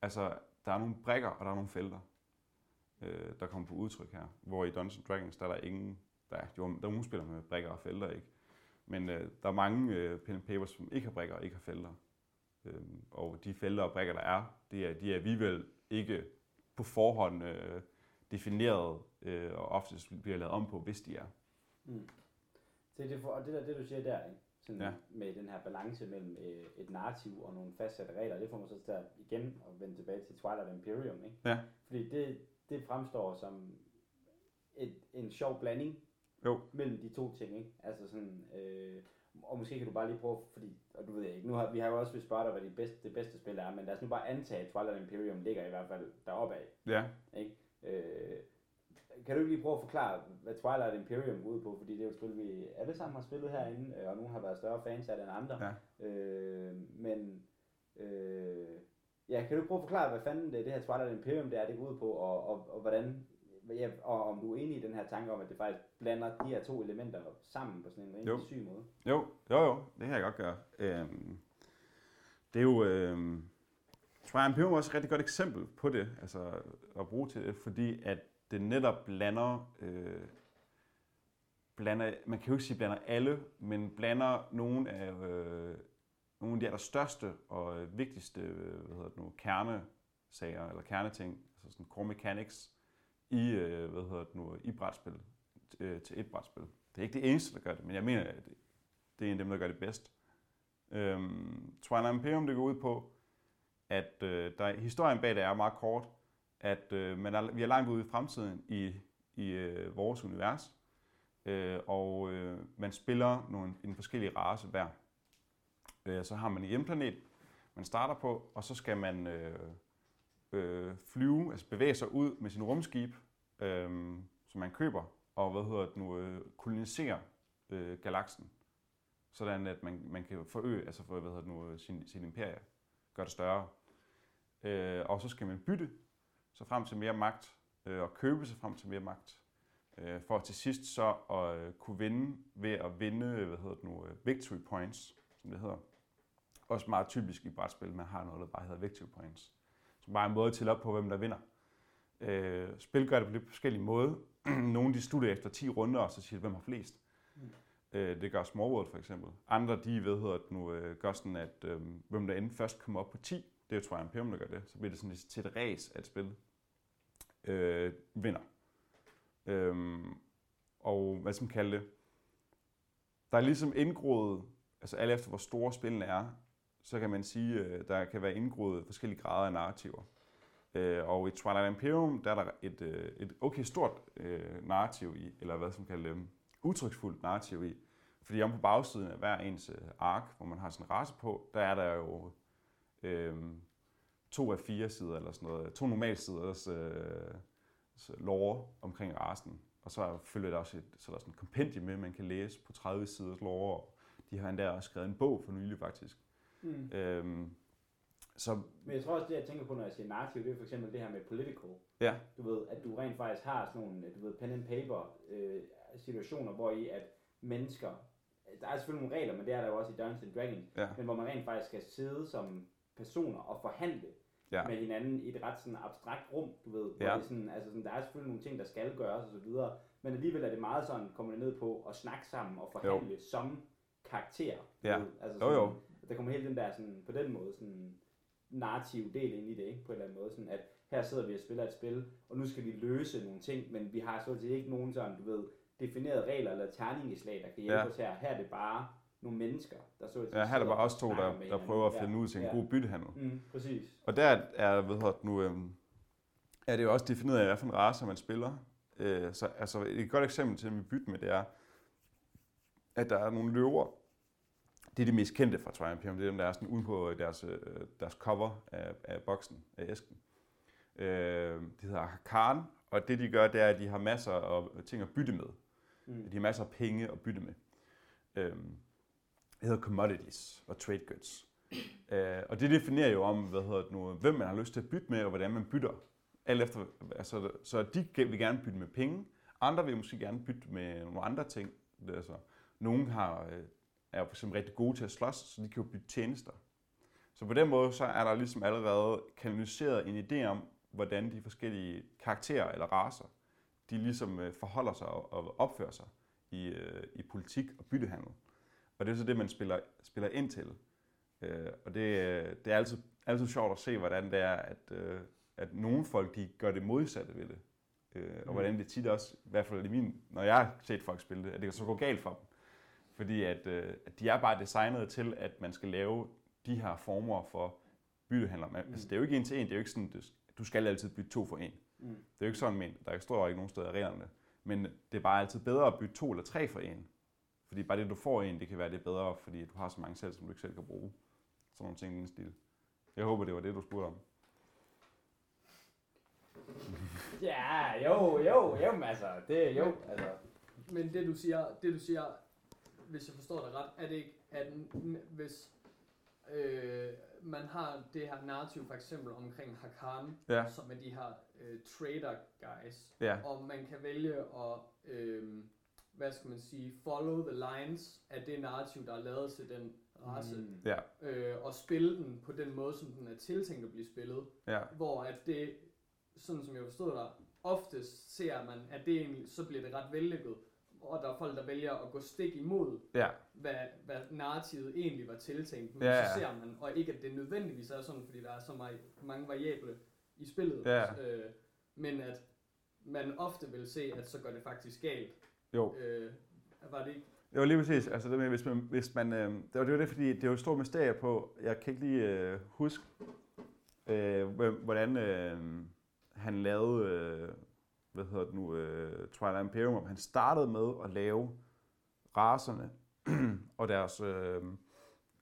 Altså, der er nogle brækker, og der er nogle felter, øh, der kommer på udtryk her. Hvor i Dungeons Dragons, der er der ingen, der er, jo, der er nogle spiller med brækker og felter, ikke? Men øh, der er mange øh, pen and papers, som ikke har brækker og ikke har felter. Øhm, og de felter og brækker, der er, det er, de er alligevel ikke på forhånd øh, defineret, øh, og oftest bliver lavet om på, hvis de er. Mm. Det, det, for, og det der, det du siger der, ikke? Sådan Ja. med den her balance mellem øh, et narrativ og nogle fastsatte regler, det får mig så til at igen at vende tilbage til Twilight Imperium, ikke? Ja. Fordi det, det fremstår som et, en sjov blanding Jo. mellem de to ting, ikke? Altså sådan, øh, og måske kan du bare lige prøve, fordi, og du ved jeg ikke, nu har, vi har jo også vil spørge dig, hvad det bedste, det bedste spil er, men lad os nu bare antage, at Twilight Imperium ligger i hvert fald deroppe af. Ja. Ikke? Øh, kan du ikke lige prøve at forklare, hvad Twilight Imperium går ud på? Fordi det er jo et spil, vi alle sammen har spillet herinde, øh, og nogle har været større fans af det end andre. Ja. Øh, men øh, ja, kan du prøve at forklare, hvad fanden det, det her Twilight Imperium det er, det går ud på, og, og, og hvordan ja, og om du er enig i den her tanke om, at det faktisk blander de her to elementer sammen på sådan en Jo. rigtig syg måde. Jo, jo, jo, det kan jeg godt gøre. Øhm, det er jo, øhm, Triumph Imperium er også et rigtig godt eksempel på det, altså at bruge til det, fordi at det netop blander, øh, blander, man kan jo ikke sige blander alle, men blander nogle af, øh, nogle af de allerstørste og vigtigste øh, hvad hedder det nu, kernesager, eller kerneting, altså sådan core mechanics, i, øh, hvad hedder det nu, i brætspil, øh, til et brætspil. Det er ikke det eneste, der gør det, men jeg mener, at det, det er en af dem, der gør det bedst. Øhm, Twilight Imperium, det går ud på, at øh, der, historien bag det er meget kort, at øh, man er, vi er langt ude i fremtiden i, i øh, vores univers, øh, og øh, man spiller nogle, en forskellig race hver. Øh, så har man en hjemplanet, man starter på, og så skal man øh, øh, flyve, altså bevæge sig ud med sin rumskib, øh, som man køber, og hvad hedder det nu, øh, kolonisere øh, galaksen, sådan at man, man kan forøge, altså for, hvad hedder det nu, øh, sin, sin imperie, gøre det større. Øh, og så skal man bytte sig frem til mere magt, øh, og købe sig frem til mere magt, øh, for til sidst så at øh, kunne vinde ved at vinde, hvad hedder det nu, øh, victory points, som det hedder. Også meget typisk i brætspil, man har noget, der bare hedder victory points. Er en måde til op på, hvem der vinder. Øh, spil gør det på lidt forskellige måder. Nogle de slutter efter 10 runder, og så siger de, hvem har flest. Mm. Øh, det gør Smallworld for eksempel. Andre, de ved, det nu, øh, gør sådan, at øh, hvem der enden først kommer op på 10, det er jo Triumph Imperium, der gør det. Så bliver det sådan lidt til et race at spille. Øh, vinder. Øhm, og hvad skal man kalde det? Der er ligesom indgroet, altså alt efter hvor store spillene er, så kan man sige, øh, der kan være indgroet forskellige grader af narrativer. Øh, og i Twilight Imperium, der er der et, øh, et okay stort øh, narrativ i, eller hvad som kan kalde udtryksfuldt narrativ i. Fordi om på bagsiden af hver ens øh, ark, hvor man har sådan en race på, der er der jo øh, to af fire sider, eller sådan noget, to normalsiders øh, lore omkring rasen. Og så følger der også et, så er der sådan et kompendium med, man kan læse på 30 siders lore. De har endda også skrevet en bog for nylig faktisk. Mm. Øhm, så Men jeg tror også, det jeg tænker på, når jeg siger narrativ, det er for eksempel det her med political. ja, Du ved, at du rent faktisk har sådan nogle, du ved, pen and paper øh, situationer, hvor i at mennesker, der er selvfølgelig nogle regler, men det er der jo også i Dungeons and Dragons, ja, men hvor man rent faktisk skal sidde som personer og forhandle Ja. med hinanden i et ret sådan abstrakt rum, du ved. Hvor Ja. det sådan, altså sådan, der er selvfølgelig nogle ting, der skal gøres og så videre, men alligevel er det meget sådan, kommer det ned på at snakke sammen og forhandle jo. som karakter. Ja. ved. Altså Jo, sådan, jo. Der kommer hele den der sådan, på den måde sådan narrativ del ind i det, ikke? på en eller anden måde. Sådan at her sidder vi og spiller et spil, og nu skal vi løse nogle ting, men vi har så at sige ikke nogen sådan, du ved, definerede regler eller terningeslag, der kan hjælpe Ja. os her. Her er det bare nogle mennesker, der så Ja, her er sidder bare os to, der, der prøver at Ja. finde ud til en Ja. god byttehandel. Mm, præcis. Og der er, hedder det nu, øhm, er det jo også defineret af, hvad for en race man spiller. Øh, så altså, et godt eksempel til, at vi bytter med, det er, at der er nogle løver. Det er de mest kendte fra Triumph Imperium. Det er dem, der er sådan ude på deres, øh, deres cover af, af boksen, af æsken. Øh, de hedder Hakan, og det de gør, det er, at de har masser af ting at bytte med. Mm. De har masser af penge at bytte med. Øhm, det hedder commodities og trade goods. Øh, og det definerer jo om, hvad hedder det nu, hvem man har lyst til at bytte med, og hvordan man bytter. Alt efter, altså, så de vil gerne bytte med penge, andre vil måske gerne bytte med nogle andre ting. Det Altså, nogle har, er for eksempel rigtig gode til at slås, så de kan jo bytte tjenester. Så på den måde så er der ligesom allerede kanaliseret en idé om, hvordan de forskellige karakterer eller raser, de ligesom øh, forholder sig og opfører sig i, øh, i politik og byttehandel. Og det er så det, man spiller, spiller ind til. Øh, og det, det er altid, altid sjovt at se, hvordan det er, at, at nogle folk de gør det modsatte ved det. Og Mm. hvordan det tit også, i hvert fald i min, når jeg har set folk spille det, at det kan så gå galt for dem. Fordi at, øh, at de er bare designet til, at man skal lave de her former for byttehandler. Men, Mm. altså, det er jo ikke en til en, det er jo ikke sådan, du, du skal altid bytte to for en. Mm. Det er jo ikke sådan ment. Der står ikke nogen steder i reglerne. Men det er bare altid bedre at bytte to eller tre for en. Fordi bare det, du får en, det kan være det bedre, fordi du har så mange selv, som du ikke selv kan bruge. Sådan nogle ting i den stil. Jeg håber, det var det, du spurgte om. Ja, jo, jo, jo, men altså, det jo, altså. Men det du siger, det du siger, hvis jeg forstår det ret, er det ikke, at hvis øh, man har det her narrativ for eksempel omkring Hakan, Ja. som er de her øh, trader guys, Ja. og man kan vælge at, øh, hvad skal man sige, follow the lines af det narrativ, der er lavet til den race, mm. Mm. Ja. øh, og spille den på den måde, som den er tiltænkt at blive spillet, Ja. hvor at det, sådan som jeg forstod dig, oftest ser man, at det egentlig, så bliver det ret vellykket, og der er folk, der vælger at gå stik imod, Ja. hvad, hvad narrativet egentlig var tiltænkt, men Ja, ja, så ser man, og ikke at det nødvendigvis er sådan, fordi der er så meget, mange variable i spillet, Ja. øh, men at man ofte vil se, at så går det faktisk galt. Jo. Øh, var det ikke? Jo, lige præcis. Altså det med, hvis man, hvis man øh, det var det, fordi det er jo et stort mysterie på, jeg kan ikke lige øh, huske, øh, hvordan øh, han lavede, øh, hvad hedder det nu, øh, Twilight Imperium, om han startede med at lave raserne og deres, øh,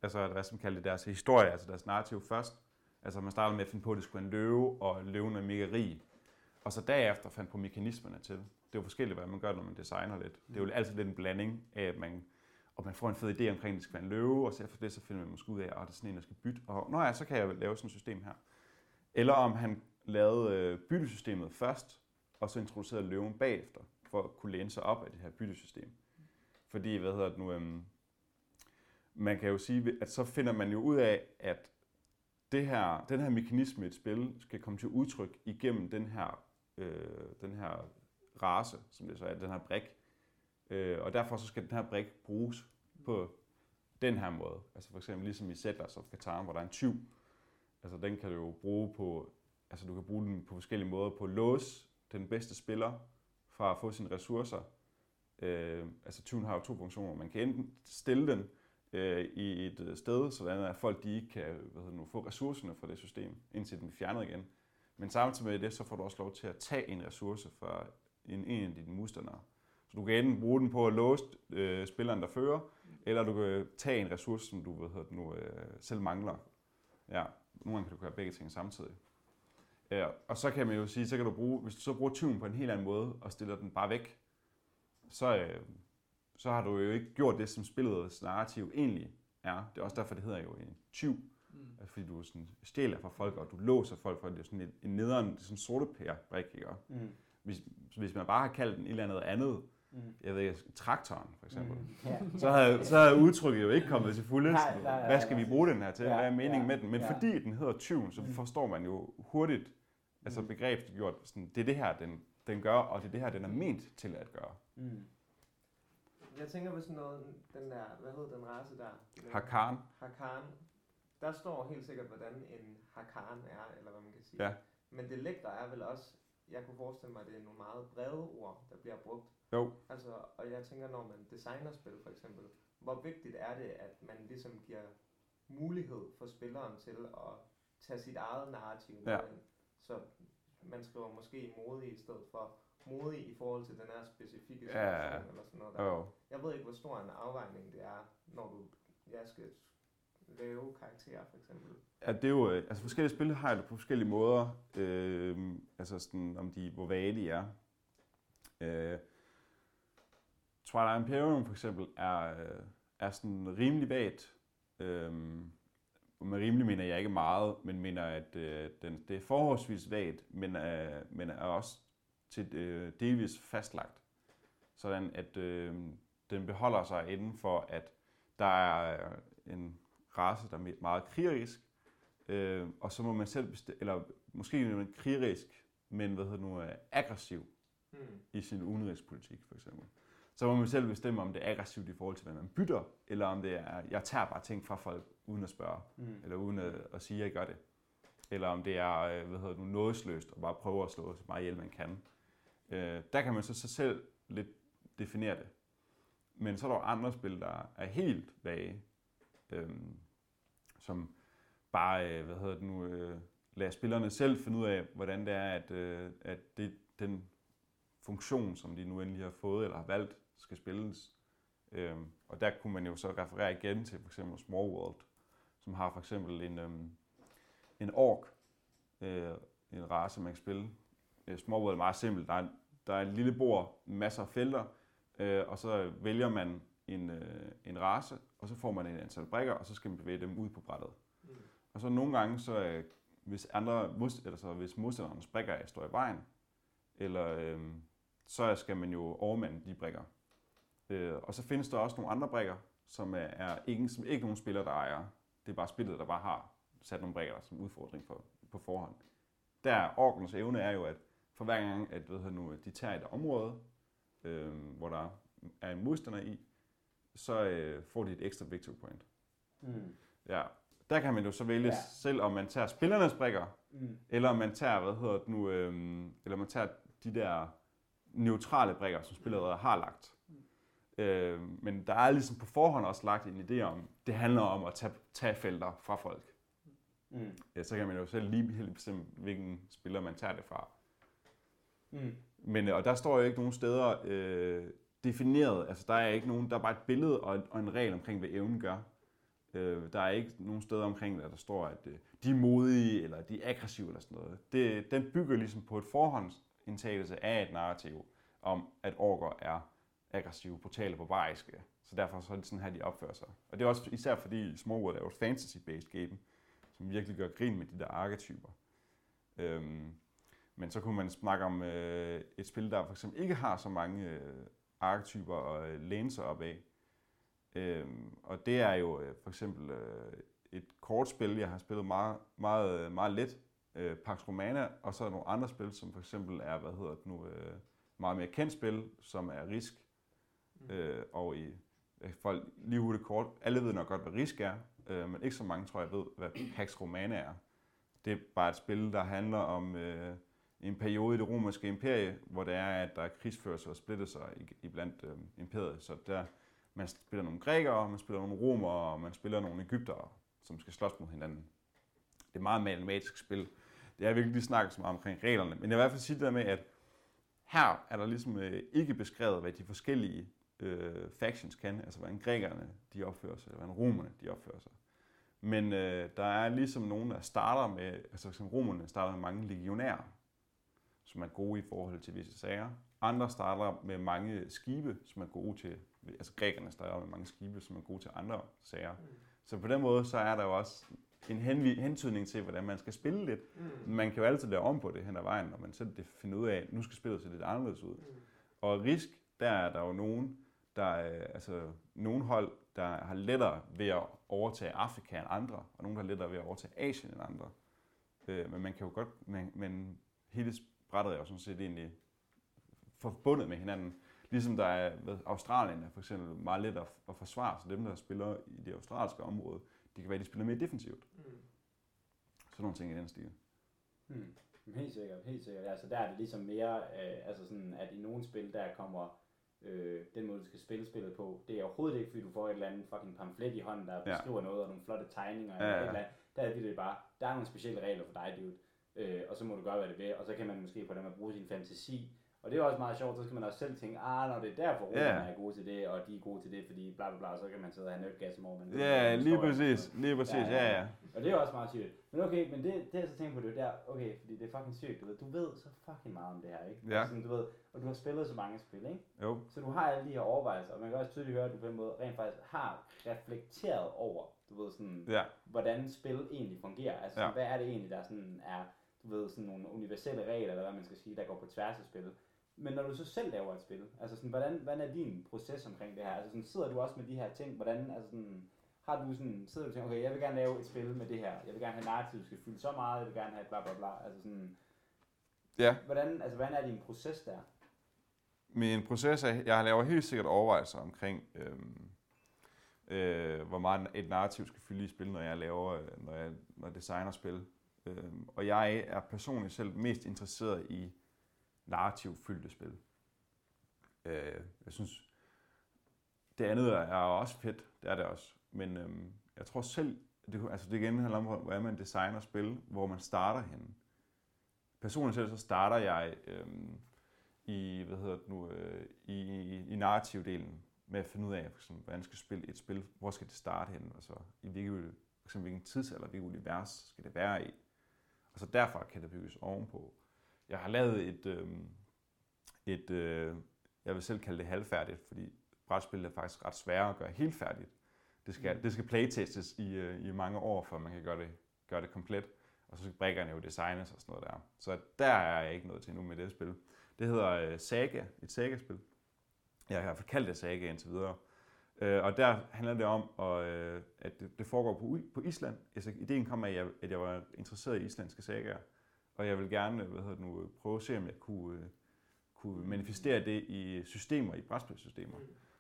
altså hvad som kalder det, deres historie, altså deres narrativ først. Altså man startede med at finde på, at det skulle være en løve, og løven er mega rig. Og så derefter fandt på mekanismerne til. Det er jo forskelligt, hvad man gør, når man designer lidt. Det er jo altid lidt en blanding af, at man, og man får en fed idé omkring, at det skal være en løve, og så efter det, så finder man måske ud af, at det er sådan en, der skal bytte. Og nå ja, så kan jeg lave sådan et system her. Eller om han lavede øh, byttesystemet først, og så introducerede løven bagefter, for at kunne læne sig op af det her byttesystem. Fordi, hvad hedder det nu, øhm, man kan jo sige, at så finder man jo ud af, at det her, den her mekanisme i et spil skal komme til udtryk igennem den her, øh, den her race, som det så er, den her brik. Øh, og derfor så skal den her brik bruges på den her måde. Altså for eksempel ligesom i Settlers of Catan, hvor der er en tyv. Altså den kan du jo bruge på, altså du kan bruge den på forskellige måder på lås den bedste spiller fra at få sine ressourcer. Øh, altså tyven har jo to funktioner. Man kan enten stille den øh, i et øh, sted, sådan at folk de ikke kan hvad hedder nu, få ressourcerne fra det system, indtil den bliver fjernet igen. Men samtidig med det, så får du også lov til at tage en ressource fra en, en af dine modstandere. Så du kan enten bruge den på at låse øh, spilleren, der fører, eller du kan tage en ressource, som du hvad hedder det nu, øh, selv mangler. Ja, nogle gange kan du gøre begge ting samtidig. Ja, og så kan man jo sige, så kan du bruge, hvis du så bruger tyven på en helt anden måde, og stiller den bare væk, så, øh, så har du jo ikke gjort det, som spillets narrativ egentlig er. Det er også derfor, det hedder jo en tyv, Mm. fordi du sådan stjæler fra folk, og du låser folk for, det er sådan en, en nederen, det er sådan en sorte pære ikke? Mm. Hvis, hvis man bare har kaldt den et eller andet andet, Mm. jeg ved ikke, traktoren for eksempel. Mm. Ja. Så havde, så havde udtrykket jo ikke kommet til fulde. Nej, nej, nej, Hvad skal vi bruge den her til? Ja, Hvad er meningen ja, med den? Men ja. fordi den hedder tyven, så Mm. forstår man jo hurtigt, altså Mm. begrebsgjort, sådan, det er det her, den, den gør, og det er det her, den er ment til at gøre. Mm. Jeg tænker på sådan noget, den der, hvad hedder den race der? Hakan, Hakan. Der står helt sikkert, hvordan en Hakan er, eller hvad man kan sige. Ja. Men det lækre er vel også, jeg kunne forestille mig, at det er nogle meget brede ord, der bliver brugt. jo, Altså, og jeg tænker, når man designer spil for eksempel, hvor vigtigt er det, at man ligesom giver mulighed for spilleren til at tage sit eget narrativ med Ja. ind. Så man skriver måske modig i stedet for modig i forhold til den her specifikke situation Ja. eller sådan noget. Der. jo. Jeg ved ikke, hvor stor en afvejning det er, når du jeg skal lave karakterer for eksempel. Ja, det er jo, øh, altså forskellige spil har det på forskellige måder, øh, altså sådan, om de, hvor vage de er. Øh, Twilight Imperium for eksempel er, øh, er sådan rimelig vagt. Øh, med rimelig mener jeg ikke meget, men mener, at øh, den, det er forholdsvis vagt, men, øh, men er også til øh, delvis fastlagt. Sådan at øh, den beholder sig inden for, at der er øh, en race, der er meget krigerisk, øh, og så må man selv bestemme, eller måske ikke krigerisk, men hvad hedder nu, øh, aggressiv Hmm. i sin udenrigspolitik for eksempel. Så må man selv bestemme, om det er aggressivt i forhold til, hvad man bytter, eller om det er, jeg tager bare ting fra folk uden at spørge, Mm. eller uden at, at sige, at jeg gør det. Eller om det er, øh, hvad hedder nu, nådesløst, og bare prøve at slå så meget ihjel, man kan. Øh, der kan man så sig selv lidt definere det. Men så er der andre spil, der er helt vage, øh, som bare, øh, hvad hedder det nu, øh, lader spillerne selv finde ud af, hvordan det er, at, øh, at det, den funktion, som de nu endelig har fået eller har valgt, skal spilles. Øhm, og der kunne man jo så referere igen til for eksempel Small World, som har for eksempel en, øhm, en ork, øh, en race, man kan spille. Øh, Small World er meget simpelt. Der er, der er et lille bord, masser af felter, øh, og så vælger man en, øh, en race, og så får man et antal brikker, og så skal man bevæge dem ud på brættet. Mm. Og så nogle gange, så øh, hvis, andre, eller så hvis modstandernes brikker er- står i vejen, eller øh, så skal man jo overmande de brikker. Øh, og så findes der også nogle andre brikker, som er, er ikke, som ikke nogen spiller, der ejer. Det er bare spillet, der bare har sat nogle brikker som udfordring for, på forhånd. Der orkens evne er jo, at for hver gang, at ved nu, de tager et område, øh, hvor der er en modstander i, så øh, får de et ekstra victory point. Mm. Ja, der kan man jo så vælge Ja. selv, om man tager spillernes brikker, Mm. eller om man tager, hvad hedder det nu, øhm, eller man tager de der neutrale brikker, som spillere har lagt. Øh, men der er ligesom på forhånd også lagt en idé om, det handler om at tage, tage felter fra folk. Mm. Ja, så kan man jo selv lige helt bestemme, hvilken spiller man tager det fra. Mm. Men, øh, og der står jo ikke nogen steder øh, defineret, altså der er ikke nogen, der er bare et billede og, og en regel omkring, hvad evnen gør. Øh, der er ikke nogen steder omkring, der, der står, at øh, de er modige, eller de er aggressive, eller sådan noget. Det, den bygger ligesom på et forhåndsindtagelse af et narrativ, om at orker er aggressive, brutale, barbariske. Så derfor så er det sådan her, de opfører sig. Og det er også især fordi Smallwood er jo et fantasy-based game, som virkelig gør grin med de der arketyper. Øhm, men så kunne man snakke om øh, et spil, der for eksempel ikke har så mange øh, arketyper og øh, læne sig op af. Øhm, og det er jo øh, for eksempel øh, et kortspil, jeg har spillet meget, meget, meget let, øh, Pax Romana, og så er nogle andre spil, som for eksempel er, hvad hedder det nu, øh, meget mere kendt spil, som er Risk. Øh, og i øh, folk lige hurtigt kort, alle ved nok godt, hvad Risk er, øh, men ikke så mange tror jeg ved, hvad Pax Romana er. Det er bare et spil, der handler om øh, en periode i det romerske imperie, hvor det er, at der er krigsførelse og splittelser sig i blandt øh, imperiet. Så der, man spiller nogle grækere, man spiller nogle romere, og man spiller nogle egyptere, som skal slås mod hinanden. Det er meget matematisk spil. Det er virkelig lige snakket så meget omkring reglerne. Men jeg vil i hvert fald sige det der med, at her er der ligesom øh, ikke beskrevet, hvad de forskellige øh, factions kan, altså hvordan grækerne de opfører sig, eller hvordan romerne de opfører sig. Men øh, der er ligesom nogen, der starter med, altså som romerne starter med mange legionærer, som er gode i forhold til visse sager. Andre starter med mange skibe, som er gode til, altså grækerne starter med mange skibe, som er gode til andre sager. Så på den måde, så er der jo også en hentydning til, hvordan man skal spille lidt. Mm. Man kan jo altid lave om på det hen ad vejen, når man selv det finder ud af, at nu skal spillet se lidt anderledes ud. Mm. Og Risk der er der jo nogen, der er, altså nogle hold, der har lettere ved at overtage Afrika end andre, og nogle, der har lettere ved at overtage Asien end andre. Øh, men man kan jo godt, men, men hele brættet er jo sådan set egentlig forbundet med hinanden. Ligesom der er ved Australien er for eksempel meget let at, at forsvare, så dem, der spiller i det australske område, de kan være, de spiller mere defensivt. Mm. Sådan nogle ting i den stil. Hmm. Helt sikkert, helt sikkert. Altså der er det ligesom mere, øh, altså sådan, at i nogle spil, der kommer øh, den måde, du skal spille spillet på. Det er overhovedet ikke, fordi du får et eller andet fucking pamflet i hånden, der Ja. beskriver noget, og nogle flotte tegninger, Ja, eller ja. et eller andet. Der er det, det bare, der er nogle specielle regler for dig, dude. Øh, og så må du gøre, hvad det vil, og så kan man måske på den måde bruge sin fantasi. Og det er også meget sjovt, så skal man også selv tænke, ah, når det er derfor, Ja. yeah. er gode til det, og de er gode til det, fordi bla bla bla, så kan man sidde og have nødgas om man Ja, lige præcis. Lige præcis, ja, ja. og det er også meget sygt. Men okay, men det, det jeg så tænkt på, det er der, okay, fordi det er fucking sygt, du ved, du ved så fucking meget om det her, ikke? Ja. Sådan, du ved, og du har spillet så mange spil, ikke? Jo. Så du har alle de her overvejelser, og man kan også tydeligt høre, at du på en måde rent faktisk har reflekteret over, du ved sådan, Ja, hvordan spil egentlig fungerer. Altså, Ja. hvad er det egentlig, der sådan er, du ved, sådan nogle universelle regler, eller hvad man skal sige, der går på tværs af spil. Men når du så selv laver et spil, altså sådan, hvordan, hvordan er din proces omkring det her? Altså sådan, sidder du også med de her ting, hvordan, altså sådan, har du sådan, sidder du og tænker, okay, jeg vil gerne lave et spil med det her, jeg vil gerne have narrativ, skal fylde så meget, jeg vil gerne have bla bla bla, altså sådan, ja. hvordan, altså hvordan er din proces der? Min proces er, jeg laver helt sikkert overvejelser omkring, øhm, øh, hvor meget et narrativ skal fylde i spil, når jeg laver, øh, når jeg, når jeg designer spil. Øh, og jeg er personligt selv mest interesseret i narrativfyldte spil. Øh, jeg synes, det andet er også fedt, det er det også. Men øhm, jeg tror selv, det, altså det igen handler om, hvordan man designer spil, hvor man starter henne. Personligt selv så starter jeg øhm, i, hvad hedder det nu, øh, i, i, i narrativdelen med at finde ud af, for eksempel, hvordan skal spille et spil, hvor skal det starte henne, og så i hvilket, for eksempel, hvilken tidsalder, hvilket univers skal det være i. Og så derfra kan det bygges ovenpå. Jeg har lavet et, øh, et øh, jeg vil selv kalde det halvfærdigt, fordi brætspil er faktisk ret svære at gøre helt færdigt. Det skal, det skal playtestes i, øh, i mange år, før man kan gøre det, gøre det komplet. Og så skal brækkerne jo designes og sådan noget der. Så der er jeg ikke nået til nu med det spil. Det hedder øh, Saga, et Saga-spil. Jeg har i hvert fald kaldt det Saga indtil videre. Øh, og der handler det om, at, øh, at det, det foregår på, på Island. Altså, ideen kom af, at jeg, at jeg var interesseret i islandske sagaer. Og jeg vil gerne hvad hedder det nu, prøve at se, om jeg kunne, øh, kunne manifestere det i systemer, i brætspilsystemer.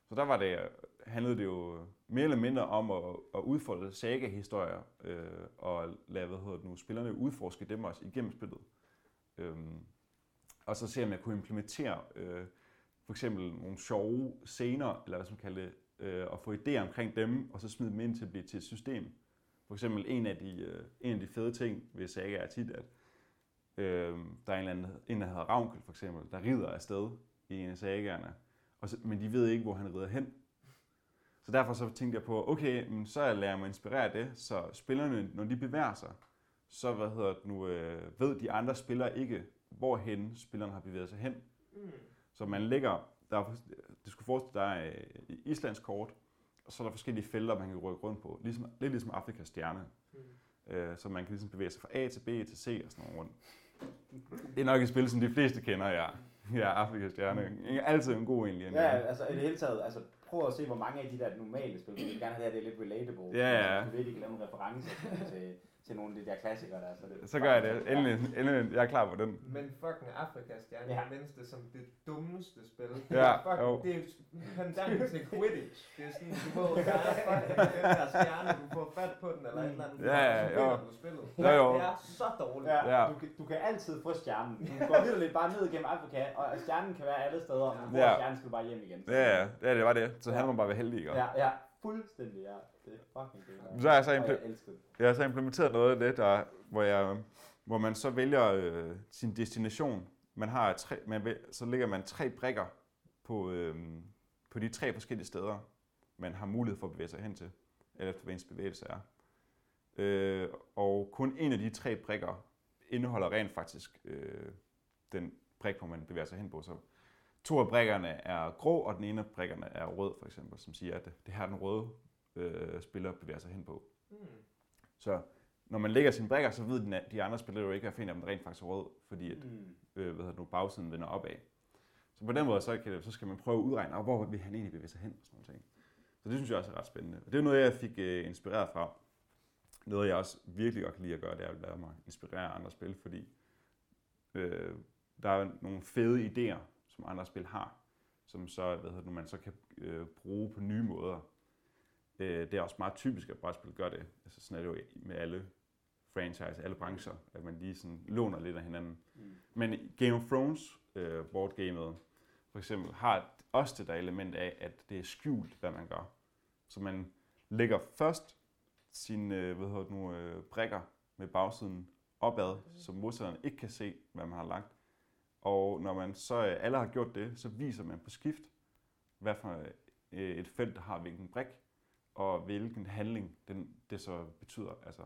Så der var det, handlede det jo mere eller mindre om at, at udfolde saga-historier øh, og lade hvad hedder det nu, spillerne udforske dem også igennem spillet. Øhm, og så se, om jeg kunne implementere øh, for eksempel nogle sjove scener, eller hvad som kalder det, øh, og få idéer omkring dem, og så smide dem ind til at blive til et system. For eksempel en af de, øh, en af de fede ting ved Saga er tit, at øh, der er en, eller anden, en, der hedder Ravnkel for eksempel, der rider afsted i en af sagaerne, og så, men de ved ikke, hvor han rider hen. Så derfor så tænkte jeg på, okay, men så lader jeg mig inspirere af det, så spillerne, når de bevæger sig, så hvad hedder det nu, øh, ved de andre spillere ikke, hvorhen spilleren har bevæget sig hen. Mm. Så man lægger, der er, det skulle forestille dig et islandsk kort, og så er der forskellige felter, man kan rykke rundt på. Ligesom, lidt ligesom Afrikas stjerne. Mm. Øh, så man kan ligesom bevæge sig fra A til B til C og sådan noget rundt. Det er nok et spil, som de fleste kender, ja. Ja, Afrikas stjerne. Altid en god egentlig. Ja, altså i det hele taget, altså prøv at se, hvor mange af de der normale spil, vi vil gerne have det er lidt relatable. Ja, ja. Du ved, de kan lave nogle referencer til, til nogle af de der klassikere der. Så, det, Så gør jeg det. Endelig, endelig, jeg er klar på den. Men fucking Afrikas stjerne, Ja. ja. jeg mindst det som det dummeste spil. Det Ja, er fucking, jo. det er pendant til Quidditch. Det er sådan, du ved, der er fucking den der stjerne, du får fat på den, eller et eller andet, Ja, ja, jo. du spillet. Jo, jo. Det er så dårligt. Ja, Ja. ja. Du, kan, du kan altid få stjernen. Du går videre lidt bare ned gennem Afrika, og stjernen kan være alle steder, og får Ja. stjernen, skal du bare hjem igen. Ja, ja, det, er- det var det. Så handler man bare være heldig, ikke? Ja, ja, fuldstændig, ja. Det er fucking det. Så er jeg så impl- jeg har så implementeret noget af det, der, hvor, jeg, hvor man så vælger øh, sin destination. Man har tre, man væl, så lægger man tre brikker på, øh, på de tre forskellige steder, man har mulighed for at bevæge sig hen til, eller efter hvad ens bevægelse er. Øh, og kun en af de tre brikker indeholder rent faktisk øh, den brik, hvor man bevæger sig hen på. Så to af brikkerne er grå, og den ene af brikkerne er rød, for eksempel, som siger, at det her er den røde øh, spiller bevæger sig hen på. Mm. Så når man lægger sine brikker, så ved den- de andre spillere jo ikke, hvad en af dem rent faktisk er rød, fordi at, Mm. øh, hvad hedder det nu, bagsiden vender opad. Så på den måde, så, kan så skal man prøve at udregne, "Åh, hvor vil han egentlig bevæge sig hen og sådan nogle ting. Så det synes jeg også er ret spændende. Og det er noget, jeg fik uh, inspireret fra. Noget, jeg også virkelig godt kan lide at gøre, det er at lade mig inspirere andre spil, fordi øh, der er nogle fede idéer, som andre spil har, som så, hvad hedder det, nu, man så kan øh, bruge på nye måder. Øh, det er også meget typisk, at brætspil gør det. Altså sådan er det jo med alle franchise, alle brancher, at man lige sådan låner lidt af hinanden. Mm. Men Game of Thrones øh, boardgamet for eksempel har også det der element af, at det er skjult, hvad man gør. Så man lægger først sine øh, hvad hedder det nu, øh, brikker med bagsiden opad, så modstanderen ikke kan se, hvad man har lagt. Og når man så øh, alle har gjort det, så viser man på skift, hvad for øh, et felt, der har hvilken brik, og hvilken handling den, det så betyder. Altså,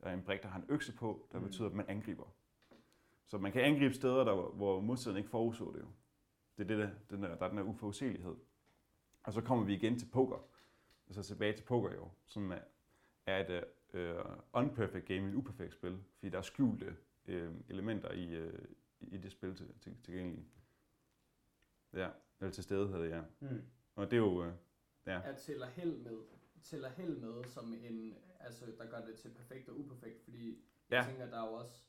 der er en brik, der har en økse på, der Mm. betyder, at man angriber. Så man kan angribe steder, der, hvor modstanderen ikke forudså det jo. Det er det, der, den der, der er den der uforudsigelighed. Og så kommer vi igen til poker. Altså tilbage til poker jo, som er, er et uh, unperfect game, et uperfekt spil, fordi der er skjulte uh, elementer i, uh, i det spil til, til, tilgængelige. Ja, eller til stede hedder det, ja. Mm. Og det er jo, uh, ja. er tæller held med, tæller held med som en, altså der gør det til perfekt og uperfekt, fordi ja. Ja. jeg tænker, der er jo også,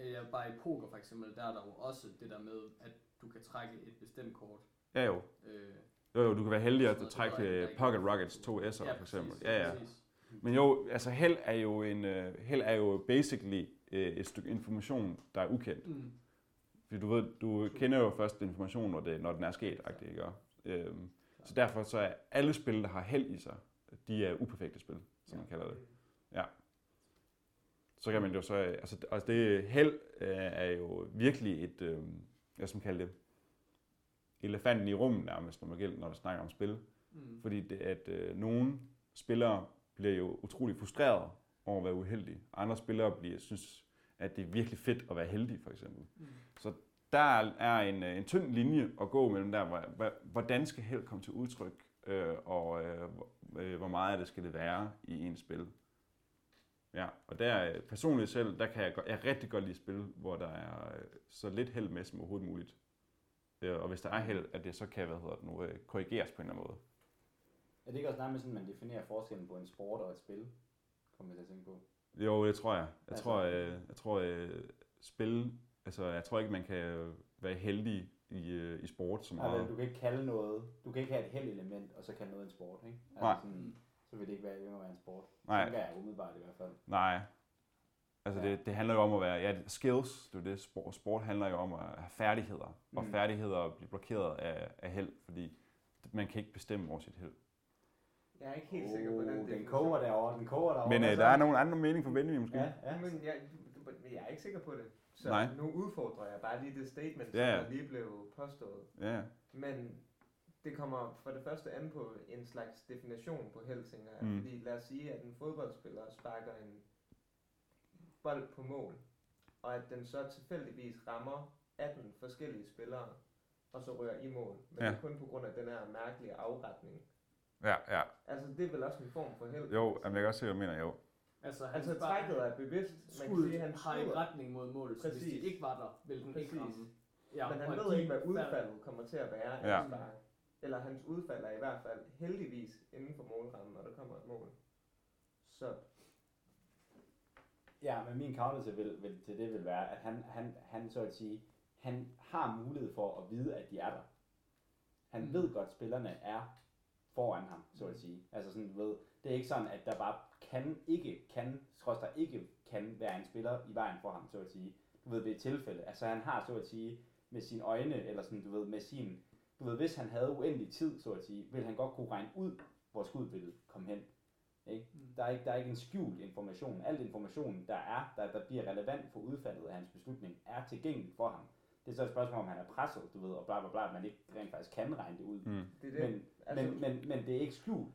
øh, ja, bare i poker for eksempel, der er der jo også det der med, at du kan trække et bestemt kort. Ja jo. Øh, Jo, jo, du kan være heldig at trække øh, Pocket Rockets 2 S'er ja, for eksempel. præcis, Ja, ja. Præcis. Men jo, altså held er jo en uh, held er jo basically uh, et stykke information, der er ukendt. Mm. Fordi du ved, du kender jo først information, når, det, når den er sket, agtigt, ikke? Øhm, så derfor så er alle spil, der har held i sig, de er uperfekte spil, som man kalder det. Så kan man jo så, altså, altså det held øh, er jo virkelig et, øh, jeg som kalder det, elefanten i rummet nærmest, når man gælder, når du snakker om spil. Mm. Fordi det, at øh, nogle spillere bliver jo utrolig frustreret over at være uheldige. Andre spillere bliver, synes, at det er virkelig fedt at være heldig, for eksempel. Mm. Der er en, øh, en tynd linje at gå mellem der, hvor- hvor- hvordan skal held komme til udtryk, øh, og øh, hvor- øh, hvor meget af det skal det være i en spil. Ja, og der øh, personligt selv, der kan jeg, jeg rigtig godt lide spil, hvor der er øh, så lidt held med som overhovedet muligt. Og hvis der er held, at det så kan, hvad hedder det nu, korrigeres på en eller anden måde. Er det ikke også nærmest sådan, man definerer forskellen på en sport og et spil? Kommer jeg til at tænke på. Jo, det tror jeg. Jeg Altså- tror, øh, jeg tror øh, spil, altså jeg tror ikke, man kan være heldig i, øh, i sport så Nej, meget. vel, du kan ikke kalde noget, du kan ikke have et held element, og så kalde noget en sport, ikke? Altså Nej. Sådan, så vil det ikke være længere være en sport. Nej. Tænker jeg umiddelbart i hvert fald. Nej. Altså Ja. det, det handler jo om at være, ja, skills, det er det, sport, sport handler jo om at have færdigheder, og Mm. færdigheder bliver blokeret af, af held, fordi man kan ikke bestemme over sit held. Jeg er ikke helt sikker på den Oh, den definition. koger derovre, den koger derovre. Men øh, så? der er nogle andre mening for Benjamin måske. Ja, ja. Men jeg, jeg er ikke sikker på det. Så Nej. nu udfordrer jeg bare lige det statement, Ja, som der lige blev påstået. Ja, Men det kommer for det første an på en slags definition på held, tænker jeg. Mm. Fordi lad os sige, at en fodboldspiller sparker en bold på mål, og at den så tilfældigvis rammer 18 forskellige spillere, og så rører i mål. Men Ja. det er kun på grund af den her mærkelige afretning. ja, ja. Altså, det er vel også en form for held. Jo, jeg kan også se, hvad du mener, jo. Altså, han Altså, bare- trækket er bevidst. Man kan sige, han har i skyder, retning mod mål, så hvis de Præcis. ikke var der, ville den ikke ramme. Ja, men han ved ikke, hvad udfaldet kommer til at være Ja. spark. Eller hans udfald er i hvert fald heldigvis inden for målrammen, når der kommer et mål. Så Ja, men min counter til, vil, vil, til det vil være, at han, han, han så at sige, han har mulighed for at vide, at de er der. Han Mm. ved godt, at spillerne er foran ham, så at sige. Altså sådan, du ved, det er ikke sådan, at der bare kan ikke, kan, trods der ikke kan være en spiller i vejen for ham, så at sige. Du ved, ved et tilfælde. Altså han har, så at sige, med sine øjne, eller sådan, du ved, med sin, du ved, hvis han havde uendelig tid, så at sige, ville han godt kunne regne ud, hvor skuddet ville komme hen. Ikke? Mm. Der er ikke, der er ikke en skjult information. Al information, der er, der, der bliver relevant for udfaldet af hans beslutning, er tilgængelig for ham. Det er så et spørgsmål, om han er presset, du ved, og bla bla bla, at man ikke rent faktisk kan regne det ud. Mm. det er det. Men, altså, men, men, men det er ikke skjult.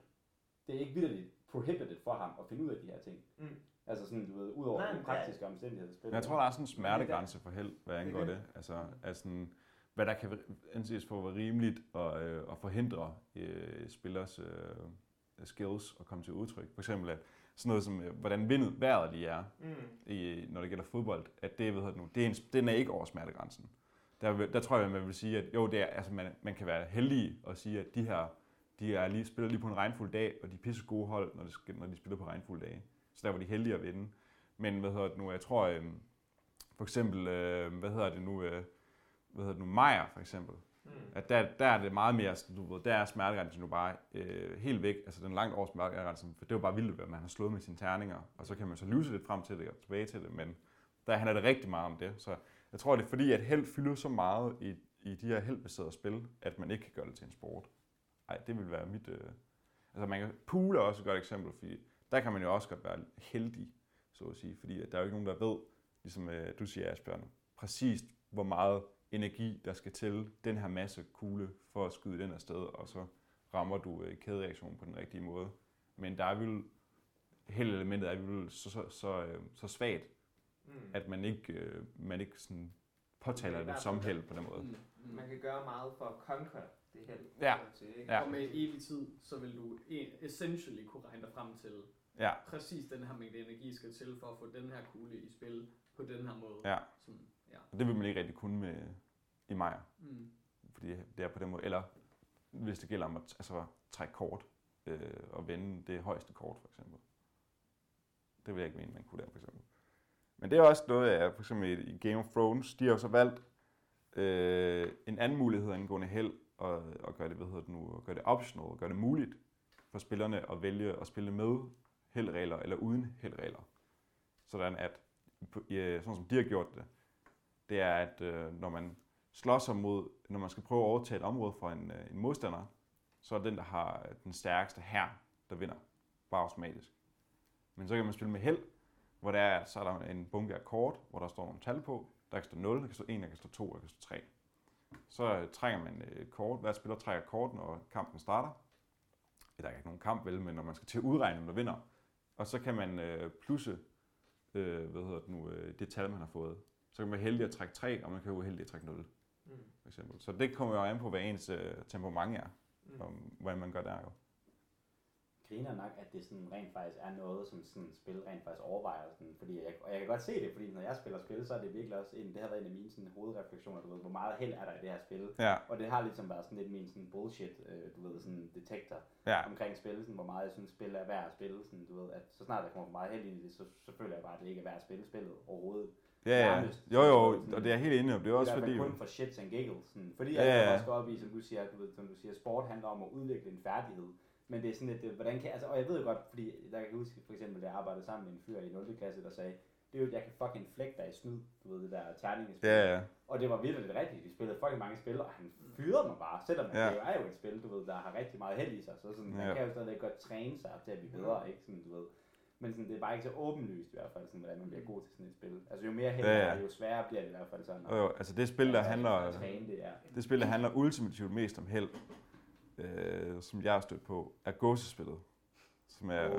Det er ikke vildt prohibited for ham at finde ud af de her ting. Mm. Altså sådan, du ved, ud over Nej, de men det er- praktiske spiller. Men jeg tror, der er sådan en smertegrænse for held, hvad angår Det det. er Altså, altså sådan, hvad der kan anses for at være rimeligt og, øh, at forhindre øh, spillers øh, skills at komme til udtryk. For eksempel at sådan noget som, øh, hvordan vindet, vejret lige er, mm, i, når det gælder fodbold, at det, det nu, det er en, den er ikke over smertegrænsen. der, der tror jeg, man vil sige, at jo, det er, altså man, man kan være heldig og sige, at de her, de er lige, spiller lige på en regnfuld dag, og de er pisse gode hold, når de, når de spiller på regnfulde dage. Så der var de heldige at vinde. Men hvad hedder det nu, jeg tror, øh, for eksempel, øh, hvad hedder det nu, øh, hvad hedder det nu, Meyer for eksempel, Mm. at der, der er det meget mere, sådan, du ved, der er smertegrænsen jo bare øh, helt væk, altså den langt over smertegrænsen, for det jo bare vildt, hvad man har slået med sine terninger, og så kan man så lyse lidt frem til det og tilbage til det, men der handler det rigtig meget om det, så jeg tror, det er fordi, at held fylder så meget i, i de her heldbaserede spil, at man ikke kan gøre det til en sport. Nej, det vil være mit... Øh... Altså man kan... Pool er også et godt eksempel, fordi der kan man jo også godt være heldig, så at sige, fordi at der er jo ikke nogen, der ved, ligesom øh, du siger, Asbjørn, præcis hvor meget energi, der skal til den her masse kugle for at skyde den afsted, og så rammer du øh, kædereaktionen på den rigtige måde. Men der er vel, hele elementet er vel så, så, så, øh, så svagt, Mm. at man ikke, øh, man ikke sådan påtaler det som held på den måde. Mm. Man kan gøre meget for at conquer det held. Ja. sige, ikke? Ja. Og med evig tid, så vil du essentially kunne regne dig frem til Ja, præcis den her mængde energi skal til for at få den her kugle i spil på den her måde. Ja. Sådan, ja. og det vil man ikke rigtig kunne med i Majer, Mm. fordi det er på den måde. Eller hvis det gælder om at altså, trække kort øh, og vende det højeste kort, for eksempel. Det vil jeg ikke mene, man kunne der, for eksempel. Men det er også noget af, for eksempel i Game of Thrones, de har jo så valgt øh, en anden mulighed angående held, og, og gøre det, hvad hedder det nu, gøre det optional, og gøre det muligt for spillerne at vælge at spille med heldregler eller uden heldregler. Sådan at, sådan som de har gjort det, det er, at øh, når man slår sig mod, når man skal prøve at overtage et område fra en, øh, en modstander, så er den, der har den stærkeste her, der vinder, bare automatisk. Men så kan man spille med held, hvor der er, så er der en bunke af kort, hvor der står nogle tal på. Der kan stå 0, der kan stå 1, der kan stå 2, der kan stå 3. Så øh, trækker man et kort. Hver spiller trækker kort, når kampen starter. Der er ikke nogen kamp, vel, men når man skal til at udregne, hvem der vinder. Og så kan man øh, plusse øh, hvad hedder det, nu, øh, det tal, man har fået. Så kan man være heldig at trække 3, og man kan være uheldig at trække 0, Mm. for eksempel. Så det kommer jo an på, hvad ens øh, temperament er, Mm. og hvordan man gør der jo. Griner nok, at det sådan rent faktisk er noget, som sådan spil rent faktisk overvejer. Sådan, fordi jeg, og jeg kan godt se det, fordi når jeg spiller spil, så er det virkelig også en, det har været en af mine sådan, hovedrefleksioner, du ved, hvor meget held er der i det her spil. Ja, Og det har ligesom været sådan lidt min sådan bullshit, øh, du ved, sådan detektor ja, omkring spil, sådan, hvor meget jeg synes, spil er værd at spille. Sådan, du ved, at så snart der kommer for meget held ind i det, så, så føler jeg bare, at det ikke er værd at spille spillet overhovedet. ja, ja. Jo, jo, og det er helt enig om. Det er også fordi... kun for shits and giggles. Sådan. Fordi Ja, jeg ja. også går op i, som du siger, du ved, som du siger, sport handler om at udvikle en færdighed. Men det er sådan lidt, øh, hvordan kan, altså, og jeg ved jo godt, fordi der kan jeg huske for eksempel, da jeg arbejdede sammen med en fyr i 0. klasse, der sagde, det er jo, at jeg kan fucking flække dig i snyd, du ved, det der terningespil. Ja, ja. Og det var virkelig lidt rigtigt, vi spillede fucking mange spil, og han fyrede mig bare, selvom Ja. det jo er jo et spil, du ved, der har rigtig meget held i sig, så sådan, man Ja. kan jo stadig godt træne sig til at blive bedre, ikke sådan, du ved. Men sådan, det er bare ikke så åbenlyst i hvert fald, sådan, hvordan man bliver god til sådan et spil. Altså jo mere held Ja, ja, jo sværere bliver det i hvert fald sådan. Jo, jo, altså det spil, der handler... Det, ja. Det spil, der handler ultimativt mest om held, øh, som jeg har stødt på, er gåsespillet. Som er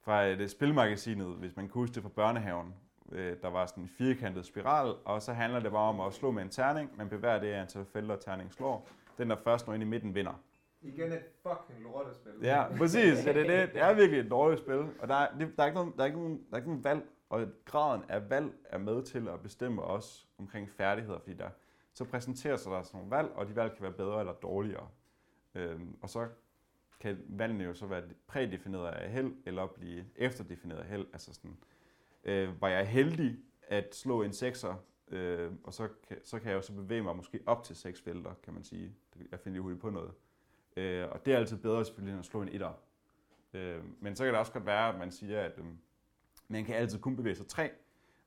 fra et øh, spilmagasinet, hvis man kan huske det fra børnehaven. Øh, der var sådan en firkantet spiral, og så handler det bare om at slå med en terning. Man bevæger det antal felter, terningen slår. Den, der først når ind i midten, vinder. Igen et fucking lortespil. Ja, præcis. Ja, det, er det. det er virkelig et dårligt spil. Og der er, det, der, er ikke nogen, der, er ikke nogen, der er ikke nogen valg. Og graden af valg er med til at bestemme også omkring færdigheder, fordi der så præsenterer sig der sådan nogle valg, og de valg kan være bedre eller dårligere. Øhm, og så kan valgene jo så være prædefineret af held, eller blive efterdefineret af held. Altså sådan, øh, var jeg heldig at slå en sekser, øh, og så kan, så kan jeg jo så bevæge mig måske op til seks felter, kan man sige. Jeg finder lige hurtigt på noget. Øh, og det er altid bedre selvfølgelig end at slå en etter. Øh, men så kan det også godt være, at man siger, at øh, man kan altid kun bevæge sig tre,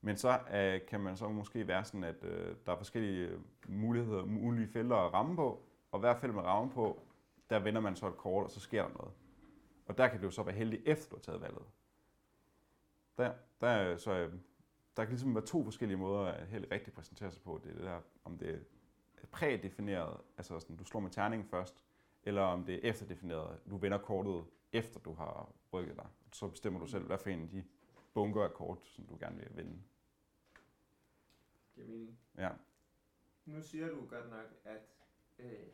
men så øh, kan man så måske være sådan, at øh, der er forskellige muligheder, mulige felter at ramme på, og hver felt man rammer på, der vender man så et kort, og så sker der noget. Og der kan det jo så være heldig, efter du har taget valget. Der, der, er så, øh, der kan ligesom være to forskellige måder at held rigtig præsentere sig på. Det er det der, om det er prædefineret, altså sådan, du slår med terningen først, eller om det er efterdefineret, du vender kortet efter du har rykket dig. Så bestemmer du selv, hvad for en af de bunker af kort, som du gerne vil vinde. Giver mening. Ja. Nu siger du godt nok, at øh,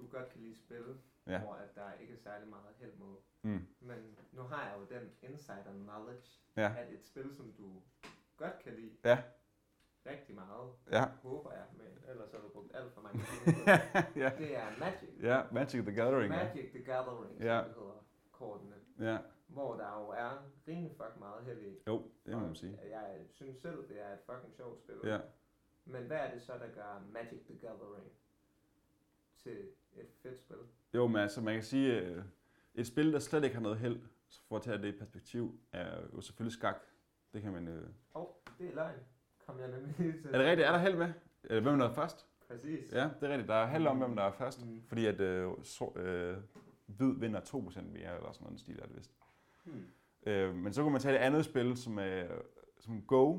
du godt kan lide spil, Ja. hvor at der ikke er særlig meget held med. Mm. Men nu har jeg jo den insider knowledge, Ja. at et spil, som du godt kan lide, Ja. rigtig meget, Ja. håber jeg, men ellers har du brugt alt for mange ja. Det er Magic. Ja, Magic the Gathering. Magic the Gathering, som Ja. det hedder kortene. Ja, Hvor der jo er rimelig fuck meget held i. jo, det må man sige. Jeg synes selv, det er et fucking sjovt spil. Ja. Men hvad er det så, der gør Magic the Gathering til et fedt spil? Jo, men altså, man kan sige, øh, et spil, der slet ikke har noget held, for at tage det i perspektiv, er jo selvfølgelig skak. Det kan man... Øh... Åh, oh, det er løgn. Kom jeg nemlig til. Er det rigtigt? Er der held med? Eller hvem der er først? Præcis. Ja, det er rigtigt. Der er held om, hvem der er først. Mm. Fordi at øh, så, øh, hvid vinder 2% mere, eller sådan noget stil er det vist. Hmm. Øh, men så kunne man tage det andet spil, som er som Go,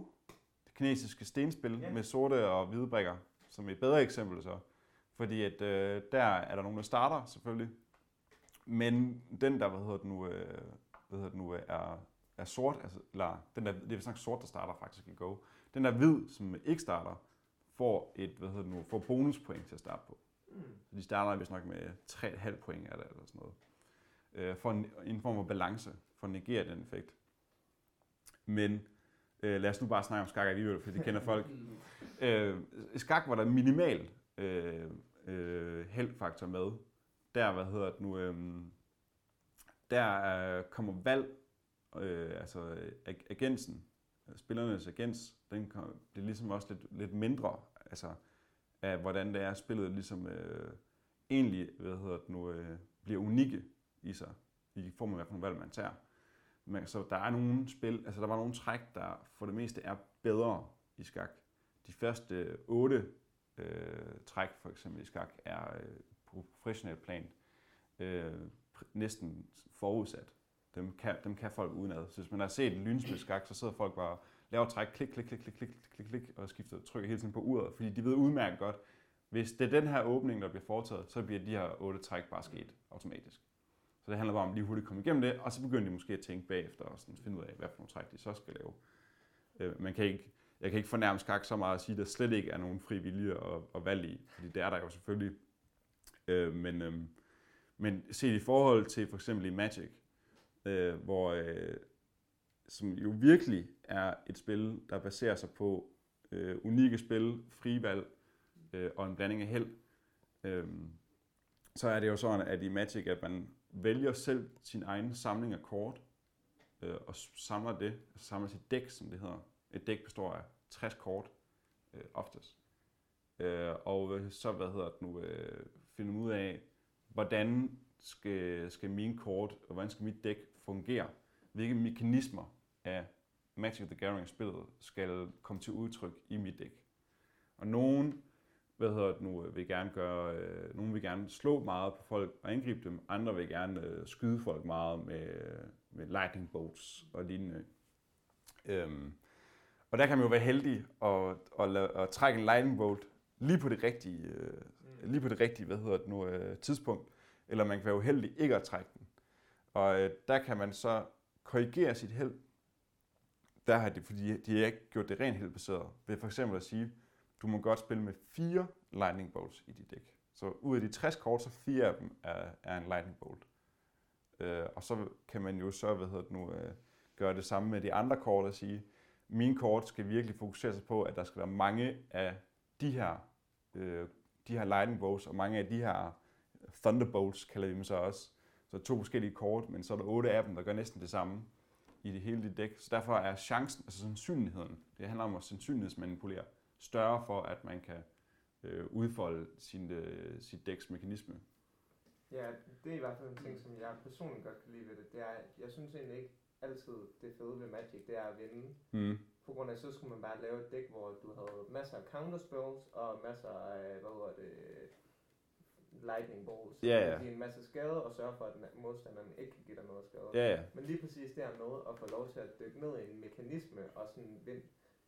det kinesiske stenspil Ja. med sorte og hvide brikker, som et bedre eksempel så. Fordi at øh, der er der nogen, der starter selvfølgelig, men den der, hvad hedder det nu, øh, hvad hedder det nu øh, er, er sort, altså, eller den der, det er nok sort, der starter faktisk i Go. Den der hvid, som ikke starter, får et, hvad hedder det nu, får bonuspoint til at starte på. Mm. Så de starter vist nok med 3,5 point det, eller sådan noget. Øh, for en, en form for balance, for at negere den effekt. Men øh, lad os nu bare snakke om skak alligevel, for det kender folk. Øh, skak var der minimal øh, øh, heldfaktor med. Der, hvad hedder det nu, øh, der øh, kommer valg, øh, altså ag- agensen, øh, spillernes agens, den kom, det er ligesom også lidt, lidt mindre, altså af hvordan det er, spillet ligesom øh, egentlig, hvad hedder det nu, øh, bliver unikke i sig, i form af, hvad for nogle valg man tager. Men, så der er nogle spil, altså der var nogle træk, der for det meste er bedre i skak. De første otte øh, træk, for eksempel i skak, er øh, på professionel plan øh, næsten forudsat. Dem kan, dem kan folk udenad. Så hvis man har set en lynspil skak, så sidder folk bare og laver træk, klik, klik, klik, klik, klik, klik, klik, og skifter tryk hele tiden på uret, fordi de ved udmærket godt, hvis det er den her åbning, der bliver foretaget, så bliver de her otte træk bare sket automatisk. Så det handler bare om lige hurtigt at komme igennem det, og så begynder de måske at tænke bagefter og sådan finde ud af, hvad for nogle træk de så skal lave. Øh, man kan ikke, jeg kan ikke fornærme skak så meget at sige, at der slet ikke er nogen fri vilje og, og valg i, fordi det er der jo selvfølgelig. Øh, men, øh, men set i forhold til for eksempel i Magic, øh, hvor, øh, som jo virkelig er et spil, der baserer sig på øh, unikke spil, frivalg øh, og en blanding af held, øh, så er det jo sådan, at i Magic, at man vælger selv sin egen samling af kort, øh, og samler det, altså samler sit dæk, som det hedder. Et dæk består af 60 kort, øh, oftest. Øh, og øh, så, hvad hedder det nu, øh, finder ud af, hvordan skal, skal mine kort, og hvordan skal mit dæk fungere? Hvilke mekanismer af Magic the Gathering-spillet skal komme til udtryk i mit dæk? Og nogen hvad hedder det nu, øh, vil gerne gøre, øh, nogen vil gerne slå meget på folk og angribe dem, andre vil gerne øh, skyde folk meget med, øh, med lightning bolts og lignende. Øhm, og der kan man jo være heldig at, at, at, at trække en lightning bolt lige på det rigtige, øh, lige på det rigtige hvad hedder det nu, øh, tidspunkt, eller man kan være uheldig ikke at trække den. Og øh, der kan man så korrigere sit held. Der har de, fordi de har ikke gjort det rent heldbaseret, ved for eksempel at sige, du må godt spille med fire lightning bolts i dit dæk. Så ud af de 60 kort, så fire af dem er, er en lightning bolt. Øh, og så kan man jo så, hvad hedder det nu, øh, gøre det samme med de andre kort og sige, mine kort skal virkelig fokusere sig på, at der skal være mange af de her, øh, de her lightning bolts, og mange af de her thunderbolts, kalder vi dem så også. Så to forskellige kort, men så er der otte af dem, der gør næsten det samme i det hele dit dæk. Så derfor er chancen, altså sandsynligheden, det handler om at sandsynlighedsmanipulere, større for, at man kan øh, udfolde sin, øh, sit dæks mekanisme. Ja, det er i hvert fald en ting, som jeg personligt godt kan lide ved det. Det er, jeg synes egentlig ikke altid, det fede ved Magic, det er at vinde. Mm. På grund af, så skulle man bare lave et dæk, hvor du havde masser af counterspells og masser af, hvad hedder det, lightning balls. Ja, ja. give en masse skade og sørge for, at modstanderen ikke kan give dig noget skade. Ja, ja. Men lige præcis det her med at få lov til at dykke ned i en mekanisme og sådan vinde.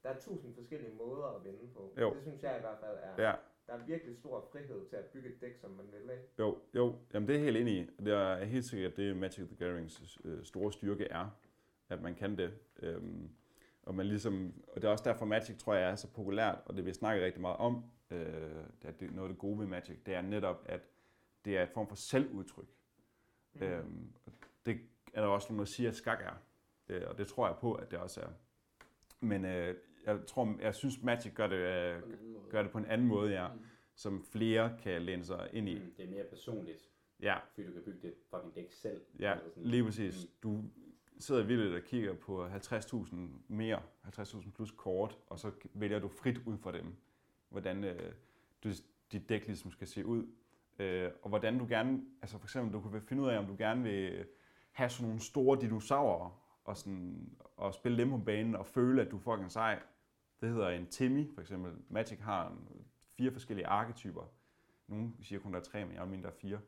Der er tusind forskellige måder at vinde på. Jo. Det synes jeg i hvert fald er. Ja, Der er virkelig stor frihed til at bygge et dæk, som man vil. Ikke? jo, jo. Jamen, det er helt enig i. Det er helt sikkert, det Magic the Gatherings øh, store styrke er, at man kan det. Øhm, og, man ligesom, og det er også derfor, Magic, tror jeg, er så populært, og det vi snakker rigtig meget om, øh, det er det, noget af det gode ved Magic, det er netop, at det er et form for selvudtryk. Mm. Øhm, det er der også nogen, der siger, at skak er. Øh, og det tror jeg på, at det også er. Men øh, jeg tror, jeg synes Magic gør det, øh, en gør det på en anden måde, ja, Mm. som flere kan læne sig ind i. Mm, det er mere personligt, Ja, fordi du kan bygge det fucking dæk selv. ja, sådan. lige præcis. Du sidder vildt og kigger på 50.000 mere, 50.000 plus kort, og så vælger du frit ud fra dem, hvordan øh, du, dit dæk ligesom skal se ud. Øh, og hvordan du gerne, altså for eksempel, du kan finde ud af, om du gerne vil have sådan nogle store dinosaurer, og, sådan, og spille dem på banen, og føle, at du er fucking sej. Det hedder en Timmy, for eksempel. Magic har en, fire forskellige arketyper. Nogle siger kun, der er tre, men jeg mener, der er fire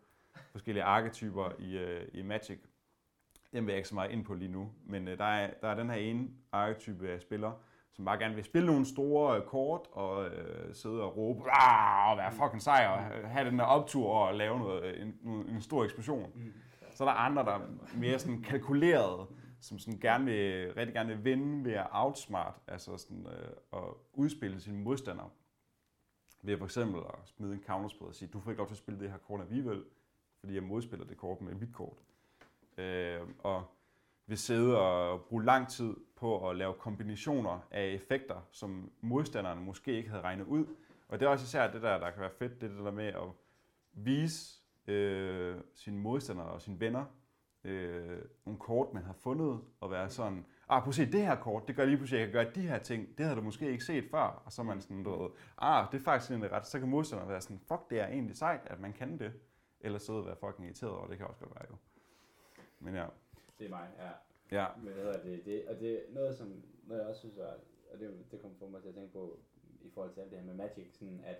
forskellige arketyper i, øh, i Magic. Dem vil jeg ikke så meget ind på lige nu, men øh, der, er, der er den her ene arketype af spillere, som bare gerne vil spille nogle store øh, kort og øh, sidde og råbe og være fucking sej og have den der optur og lave noget, øh, en, en, en stor eksplosion. Mm. Så er der andre, der er mere sådan kalkuleret, som sådan gerne vil, rigtig gerne vil vinde ved at outsmart, altså sådan, øh, at udspille sine modstandere. Ved for eksempel at smide en counterspil og sige, du får ikke lov til at spille det her kort alligevel, fordi jeg modspiller det kort med mit kort. Øh, og vil sidde og bruge lang tid på at lave kombinationer af effekter, som modstanderen måske ikke havde regnet ud. Og det er også især det der, der kan være fedt, det er det der med at vise øh, sine modstandere og sine venner øh, nogle kort, man har fundet, og være sådan, ah, prøv at se, det her kort, det gør lige pludselig, at jeg kan gøre de her ting, det havde du måske ikke set før, og så er man sådan, du ved, ah, det er faktisk egentlig ret, så kan modstanderen være sådan, fuck, det er egentlig sejt, at man kan det, eller sidde og være fucking irriteret over, det kan også godt være jo. Men ja, Det er mig, ja. ja, Men hvad hedder det, det, og det er noget, som noget jeg også synes er, og det, det kommer for mig til at tænke på, i forhold til alt det her med Magic, sådan at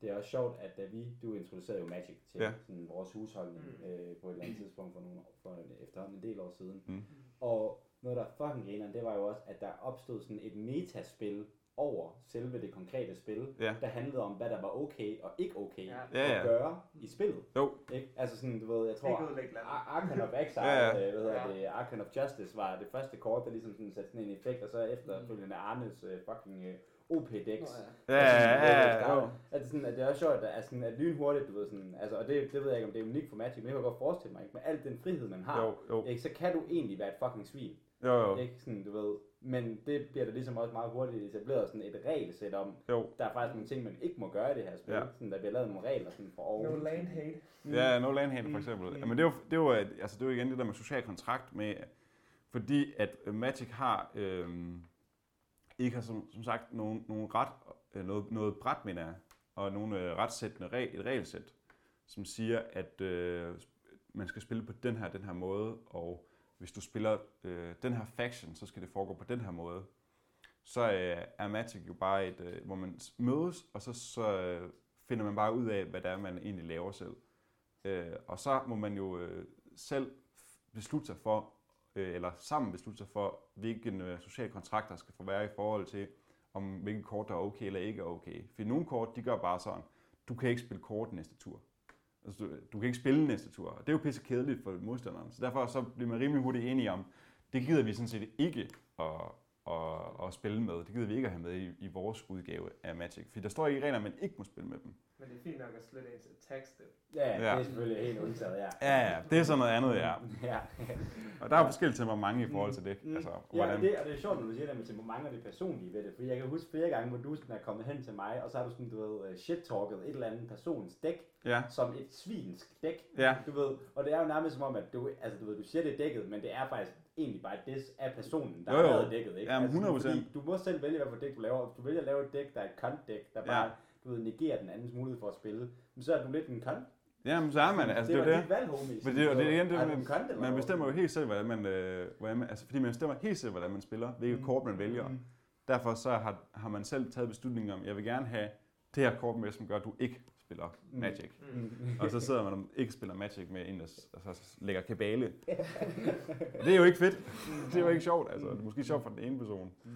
det er også sjovt, at da vi, du introducerede jo Magic til Ja. sådan vores husholdning Mm. øh, på et eller andet tidspunkt for, nogle, for en, efterhånden en del år siden. Mm. Og noget, der er fucking grineren, det var jo også, at der opstod sådan et metaspil over selve det konkrete spil, Ja. der handlede om, hvad der var okay og ikke okay Ja. Ja, ja. at gøre i spillet. Jo. Ikke? Altså sådan, du ved, jeg tror. Ar- of Exile, Ja, ja. ja. hvad hedder Ja. det, Arcan of Justice var det første kort, der ligesom sådan satte sådan en effekt, og så efterfølgende Arnes uh, fucking uh, OP-dex. Nå, ja, ja, ja, ja, det, sådan, at det er også sjovt, at, at, sådan, at lynhurtigt, du ved sådan, altså, og det, det ved jeg ikke, om det er unikt for Magic, men jeg kan godt forestille mig, ikke? med al den frihed, man har, jo, jo, ikke, så kan du egentlig være et fucking svin, jo, jo, ikke sådan, du ved, men det bliver der ligesom også meget hurtigt etableret sådan et regelsæt om, jo. der er faktisk nogle ting, man ikke må gøre i det her spil, Ja. sådan, der bliver lavet nogle regler sådan for oven. No land hate. Ja, no land hand for Mm. eksempel. Mm. Mm. Men det er, jo, det, er jo, altså det er jo igen det der med social kontrakt med, fordi at øh, Magic har, øhm, ikke har som, som sagt nogen, nogen ret, øh, noget, noget bræt, mener jeg, og nogle øh, retsættende regel, et regelsæt, som siger, at øh, man skal spille på den her, den her måde, og hvis du spiller øh, den her faction, så skal det foregå på den her måde. Så øh, er Magic jo bare et, øh, hvor man mødes, og så, så øh, finder man bare ud af, hvad det er, man egentlig laver selv. Øh, og så må man jo øh, selv beslutte sig for, øh, eller sammen beslutte sig for, hvilken øh, social kontrakt der skal få være i forhold til, om hvilke kort der er okay eller ikke er okay. For nogle kort, de gør bare sådan, du kan ikke spille kort næste tur. Altså, du, du kan ikke spille næste tur. Og det er jo pisse kedeligt for modstanderen. Så derfor så bliver man rimelig hurtigt enige om, det gider vi sådan set ikke at, at, at spille med. Det gider vi ikke at have med i, i vores udgave af Magic. For der står ikke i reglerne, at man ikke må spille med dem. Men det er fint nok at slette ind til tekste. Ja, ja, det er selvfølgelig helt undtaget, ja. Ja, ja, det er sådan noget andet, ja. ja. Og der er forskellige temperament i forhold til det. Mm. Altså, ja, hvordan... og det, og det er sjovt, når du siger det med temperament og det personlige ved det, fordi jeg kan huske flere gange, hvor du sådan er kommet hen til mig, og så har du sådan, du ved, øh, shit-talket et eller andet persons dæk, Ja, som et svinsk dæk, ja, du ved, og det er jo nærmest som om, at du, altså du ved, du siger det er dækket, men det er faktisk egentlig bare et diss af personen, der Jo, har jo. lavet dækket, ikke? Ja, Altså, 100%. fordi du må selv vælge, hvad for dæk du laver. Hvis du vælger at lave et dæk, der er et kont-dæk, der bare, Ja. du ved, negerer den andens mulighed for at spille, men så er du lidt en kont. Jamen, så er man, altså det, det er det. valg, homie. Men det, er- og det er igen det, man, eller man bestemmer jo helt selv, hvordan man, øh, hvordan man, altså fordi man bestemmer helt selv, hvordan man spiller, hvilket Mm. kort man vælger. Mm. Derfor så har, har man selv taget beslutningen om, jeg vil gerne have det her kort med, som gør, at du ikke spiller Mm. Magic. Mm. Og så sidder man og ikke spiller Magic med en, der altså, lægger kabale. Og det er jo ikke fedt. Det er jo ikke sjovt. Altså, det er måske sjovt for den ene person. Mm.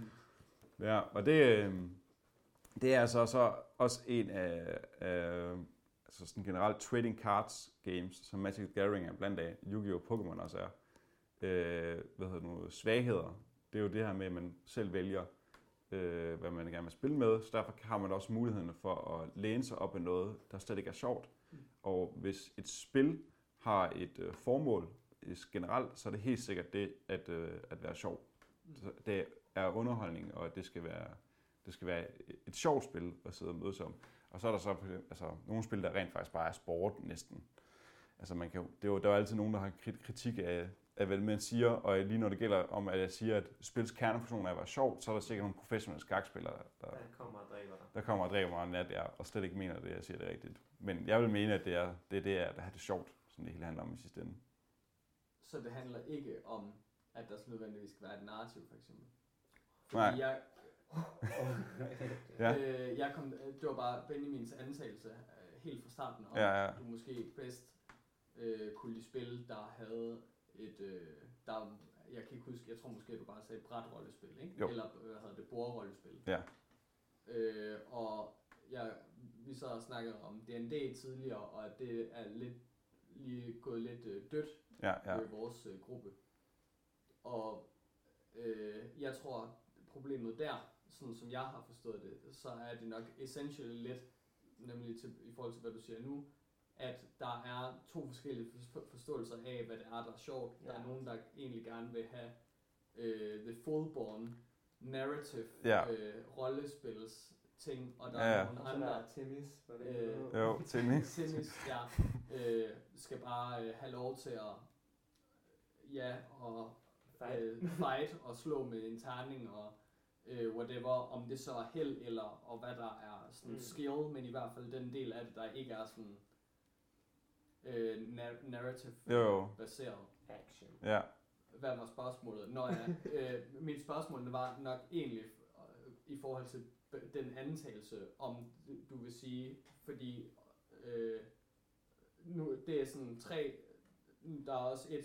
Ja, og det, øh, det er altså så også en af, af altså sådan generelt trading cards games, som Magic the Gathering er blandt af, Yu-Gi-Oh! Pokémon også er. Øh, hvad hedder nu, svagheder. Det er jo det her med, at man selv vælger, øh, hvad man gerne vil spille med, så derfor har man også muligheden for at læne sig op af noget, der slet ikke er sjovt. Og hvis et spil har et øh, formål øh, generelt, så er det helt sikkert det at, øh, at være sjov. Så det er underholdning, og det skal være Det skal være et, sjovt spil at sidde og mødes om. Og så er der så altså, nogle spil, der rent faktisk bare er sport næsten. Altså man kan, jo- det er jo, der er jo altid nogen, der har kritik af, af, hvad man siger, og lige når det gælder om, at jeg siger, at spils kernefunktion er at være sjovt, så er der sikkert nogle professionelle skakspillere, der, Der kommer og dræber dig. der kommer og dræber mig en nat, jeg, og slet ikke mener, det, jeg siger, det rigtigt. Men jeg vil mene, at det er det, er det at have det sjovt, som det hele handler om i sidste ende. Så det handler ikke om, at der nødvendigvis skal være et narrativ, for eksempel. Nej. Fordi jeg, Ja. øh, jeg kom, det var bare Benjamins antagelse øh, helt fra starten om, Ja, ja. du måske bedst øh, kunne lide spil, der havde et, øh, der, jeg kan ikke huske, jeg tror måske, at du bare sagde brætrollespil, ikke? Jo. Eller hvad hedder det, bordrollespil. Ja. Øh, og jeg, vi så snakkede om D&D tidligere, og det er lidt lige gået lidt øh, dødt Ja, ja. i vores øh, gruppe. Og øh, jeg tror, problemet der, sådan som jeg har forstået det, så er det nok essentially lidt, nemlig til, i forhold til hvad du siger nu, at der er to forskellige for- forståelser af, hvad det er, der er sjovt. Der er Ja. nogen, der egentlig gerne vil have øh, the full-born narrative Ja. øh, rollespils ting, og der Ja, ja. er Og nogle andre, der er Timmys, var det Øh, Jo, Timmy. Tennis, ja, øh, skal bare øh, have lov til at ja, og Fight. øh, fight og slå med en terning og øh, whatever, om det så er held eller og hvad der er sådan mm. skill, men i hvert fald den del af det, der ikke er sådan øh, nar- narrative Jo, jo. baseret. Action. Ja. Hvad var spørgsmålet? Nå ja, øh, mit spørgsmål var nok egentlig øh, i forhold til den antagelse, om du vil sige, fordi øh, nu det er sådan tre, der er også et,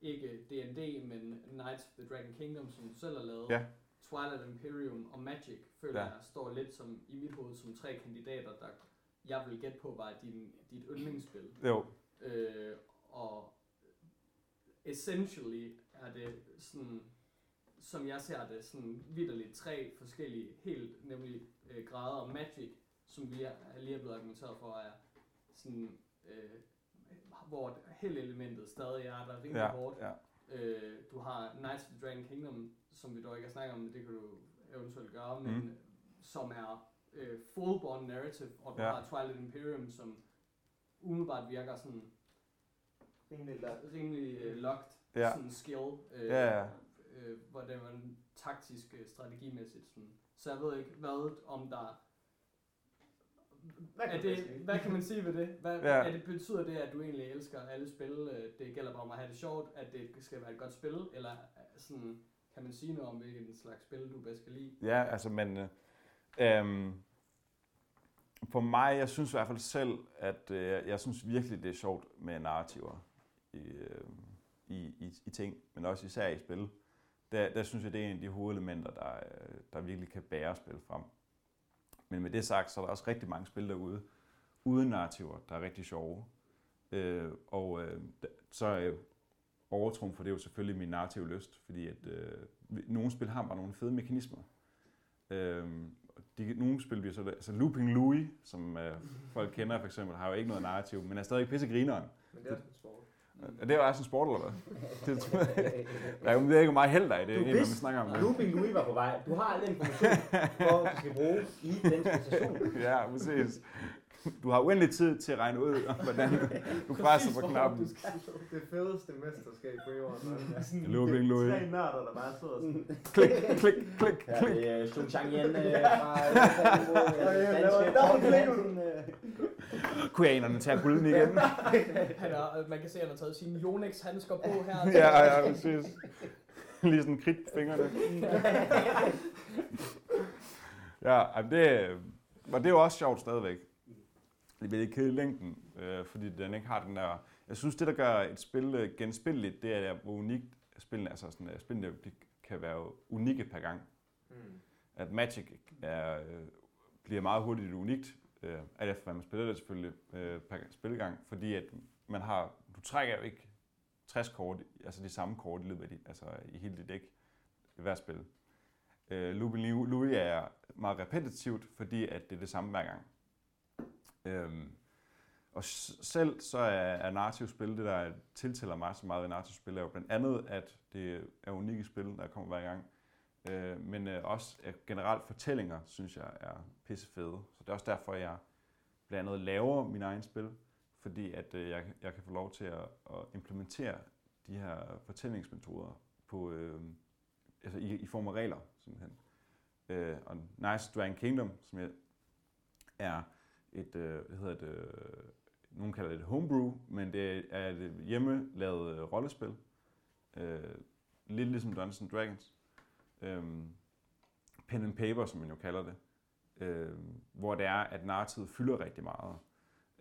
ikke D&D, men Knights of the Dragon Kingdom, som du selv har lavet. Ja. Twilight Imperium og Magic, føler ja. jeg, står lidt som i mit hoved som tre kandidater, der jeg vil gætte på var din, dit yndlingsspil. Jo. Øh, og essentially er det sådan, som jeg ser det, sådan vidderligt tre forskellige, helt nemlig øh, grader af magic, som vi er, lige er blevet argumenteret for, er sådan, øh, hvor held-elementet stadig er der rimelig Ja, hårdt. ja. Øh, du har Knights of the Dragon Kingdom, som vi dog ikke har snakket om, men det kan du eventuelt gøre, men Mm. som er øh, full-born narrative, og du Ja. har Twilight Imperium, som umiddelbart virker sådan Rimelig lagt. rimelig øh, locked, Ja. sådan skill, øh, Ja, ja. øh, hvor det var en taktisk øh, strategimæssigt. Sådan. Så jeg ved ikke, hvad om der... Hvad Er kan du det, hvad kan man sige ved det? Hvad, Ja. er det? Betyder det, at du egentlig elsker alle spil? øh, Det gælder bare om at have det sjovt, at det skal være et godt spil? Eller øh, sådan, kan man sige noget om, hvilken slags spil du bedst kan lide? Ja, altså, men... Øh, øhm, for mig, jeg synes i hvert fald selv, at øh, jeg synes virkelig, det er sjovt med narrativer i, øh, i, i, i ting, men også især i spil. Der, der synes jeg, det er en af de hovedelementer, der, øh, der virkelig kan bære spil frem. Men med det sagt, så er der også rigtig mange spil derude, uden narrativer, der er rigtig sjove. Øh, og øh, så er øh, overtrum for det er jo selvfølgelig min narrative lyst, fordi at øh, nogle spil har bare nogle fede mekanismer. Øh, de, nogle spil bliver så, altså Looping Louis, som øh, folk kender for eksempel, har jo ikke noget narrativ, men er stadig pissegrineren. Men det er også en sport. Er det jo også en sport, eller hvad? Det tror jeg. Der er jeg ved ikke, meget held er i det, Du vidste- snakker om det. Looping Louis var på vej. Du har al den information, hvor du skal bruge i den situation. Ja, præcis. Du har uendelig tid til at regne ud, hvordan du presser på knappen. Det fedeste mesterskab på jorden. er sådan Looping Louis. Tre nørder, der bare sidder sådan. Klik, klik, klik, Ja, klik. det er Sun Chang Yen øh, fra øh, Ja, ja, dobbelt øh. Koreanerne tager gulden igen. Han er, øh, man kan se, at han har taget sine Yonex handsker på her. ja, ja, præcis. Lige sådan kridt på fingrene. Ja, men det, og det er jo også sjovt stadigvæk. Bliver ikke i længden, øh, fordi den ikke har den der... Jeg synes, det, der gør et spil øh, genspilleligt, det er, hvor unikt spillene, altså sådan, at spillene de kan være unikke per gang. Mm. At Magic er, øh, bliver meget hurtigt unikt, øh, alt efter hvad man spiller det selvfølgelig øh, per spilgang, fordi at man har, du trækker jo ikke 60 kort, altså de samme kort i løbet af de, altså i hele dit dæk i hvert spil. Øh, Louis er meget repetitivt, fordi at det er det samme hver gang. Øhm, og selv så er, er narrativt spil, det der tiltaler mig så meget ved narrativt spil, er jo blandt andet, at det er unikke spil, der kommer hver gang. Øh, men øh, også at generelt fortællinger, synes jeg er pissefede. Så det er også derfor, jeg blandt andet laver min egen spil, fordi at øh, jeg, jeg kan få lov til at, at implementere de her fortællingsmetoder på, øh, altså i, i form af regler, simpelthen. Øh, og Nice Dragon Kingdom, som jeg er et, øh, hvad hedder det, øh, nogen kalder det homebrew, men det er et hjemmelavet øh, rollespil. Øh, lidt ligesom Dungeons and Dragons. Øh, pen and paper, som man jo kalder det. Øh, hvor det er, at narrativet fylder rigtig meget.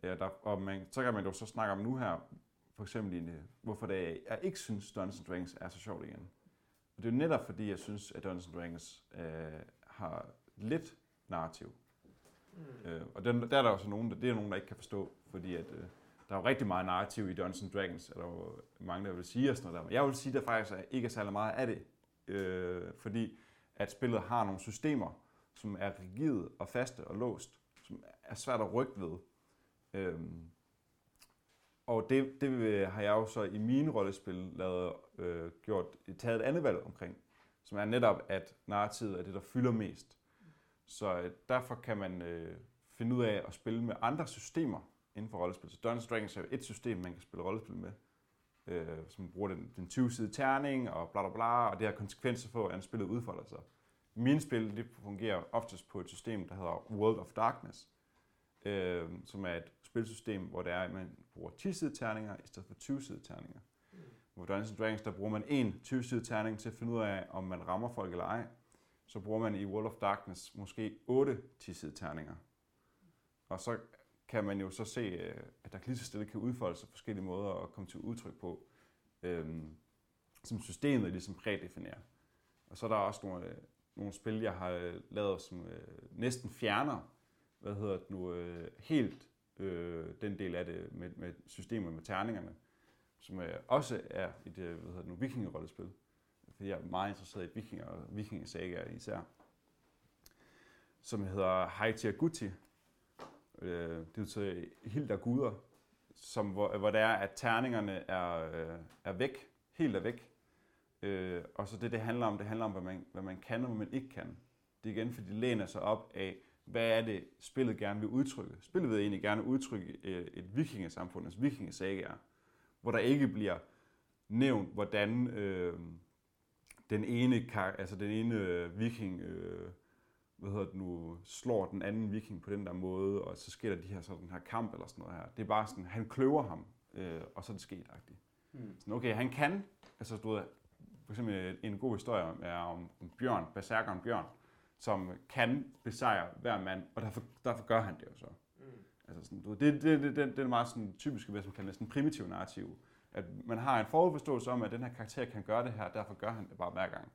Øh, der, og man, så kan man jo så snakke om nu her, for eksempel i, øh, hvorfor det er, jeg ikke synes, Dungeons and Dragons er så sjovt igen. Og det er jo netop fordi, jeg synes, at Dungeons and Dragons øh, har lidt narrativ. Mm. Øh, og den, der er der også nogen, der, det er nogen, der ikke kan forstå, fordi at, øh, der er jo rigtig meget narrativ i Dungeons and Dragons, eller jo mange, der vil sige og sådan noget der. Men jeg vil sige, at der faktisk er, ikke er særlig meget af det, øh, fordi at spillet har nogle systemer, som er rigide og faste og låst, som er svært at rykke ved. Øh, og det, det har jeg jo så i mine rollespil lavet, øh, gjort, taget et andet valg omkring, som er netop, at narrativet er det, der fylder mest. Så øh, derfor kan man øh, finde ud af at spille med andre systemer inden for rollespil. Så Dungeons Dragons er et system, man kan spille rollespil med, øh, som bruger den, den 20-side terning og bla bla bla, og det har konsekvenser for, hvordan spillet udfolder sig. Mine spil det fungerer oftest på et system, der hedder World of Darkness, øh, som er et spilsystem, hvor det er, at man bruger 10-side terninger i stedet for 20-side terninger. Mm. Hvor Dungeons Dragons, der bruger man en 20-side terning til at finde ud af, om man rammer folk eller ej. Så bruger man i World of Darkness måske 8 tissede terninger. Og så kan man jo så se, øh, at der lige så stille kan udfolde sig forskellige måder at komme til udtryk på, øhm, som systemet ligesom prædefinerer. Og så er der også nogle, øh, nogle spil, jeg har øh, lavet, som øh, næsten fjerner, hvad hedder det nu, øh, helt øh, den del af det med, med systemet med terningerne, som øh, også er et øh, hvad hedder det nu, vikingerollespil. Fordi jeg er meget interesseret i vikinger og vikingesager især. Som hedder Haiti Guti. Øh, det betyder helt af guder, som, hvor, hvor det er, at terningerne er, øh, er væk, helt er væk. Øh, og så det, det handler om, det handler om, hvad man, hvad man kan og hvad man ikke kan. Det er igen, fordi det læner sig op af, hvad er det, spillet gerne vil udtrykke. Spillet vil egentlig gerne udtrykke øh, et vikingesamfund, altså vikingesagaer, hvor der ikke bliver nævnt, hvordan øh, den ene, altså den ene øh, viking øh, hvad hedder det nu, slår den anden viking på den der måde, og så sker der de her, sådan, den her kamp eller sådan noget her. Det er bare sådan, han kløver ham, øh, og så er det sket agtigt. Mm. Sådan, okay, han kan, altså du ved, for eksempel en god historie er om, om Bjørn, berserkeren Bjørn, som kan besejre hver mand, og derfor, derfor gør han det jo så. Mm. Altså sådan, du, det, det, det, det, det er meget sådan typiske, hvad man kalder sådan primitiv narrativ. At man har en forudforståelse om, at den her karakter kan gøre det her, derfor gør han det bare hver gang.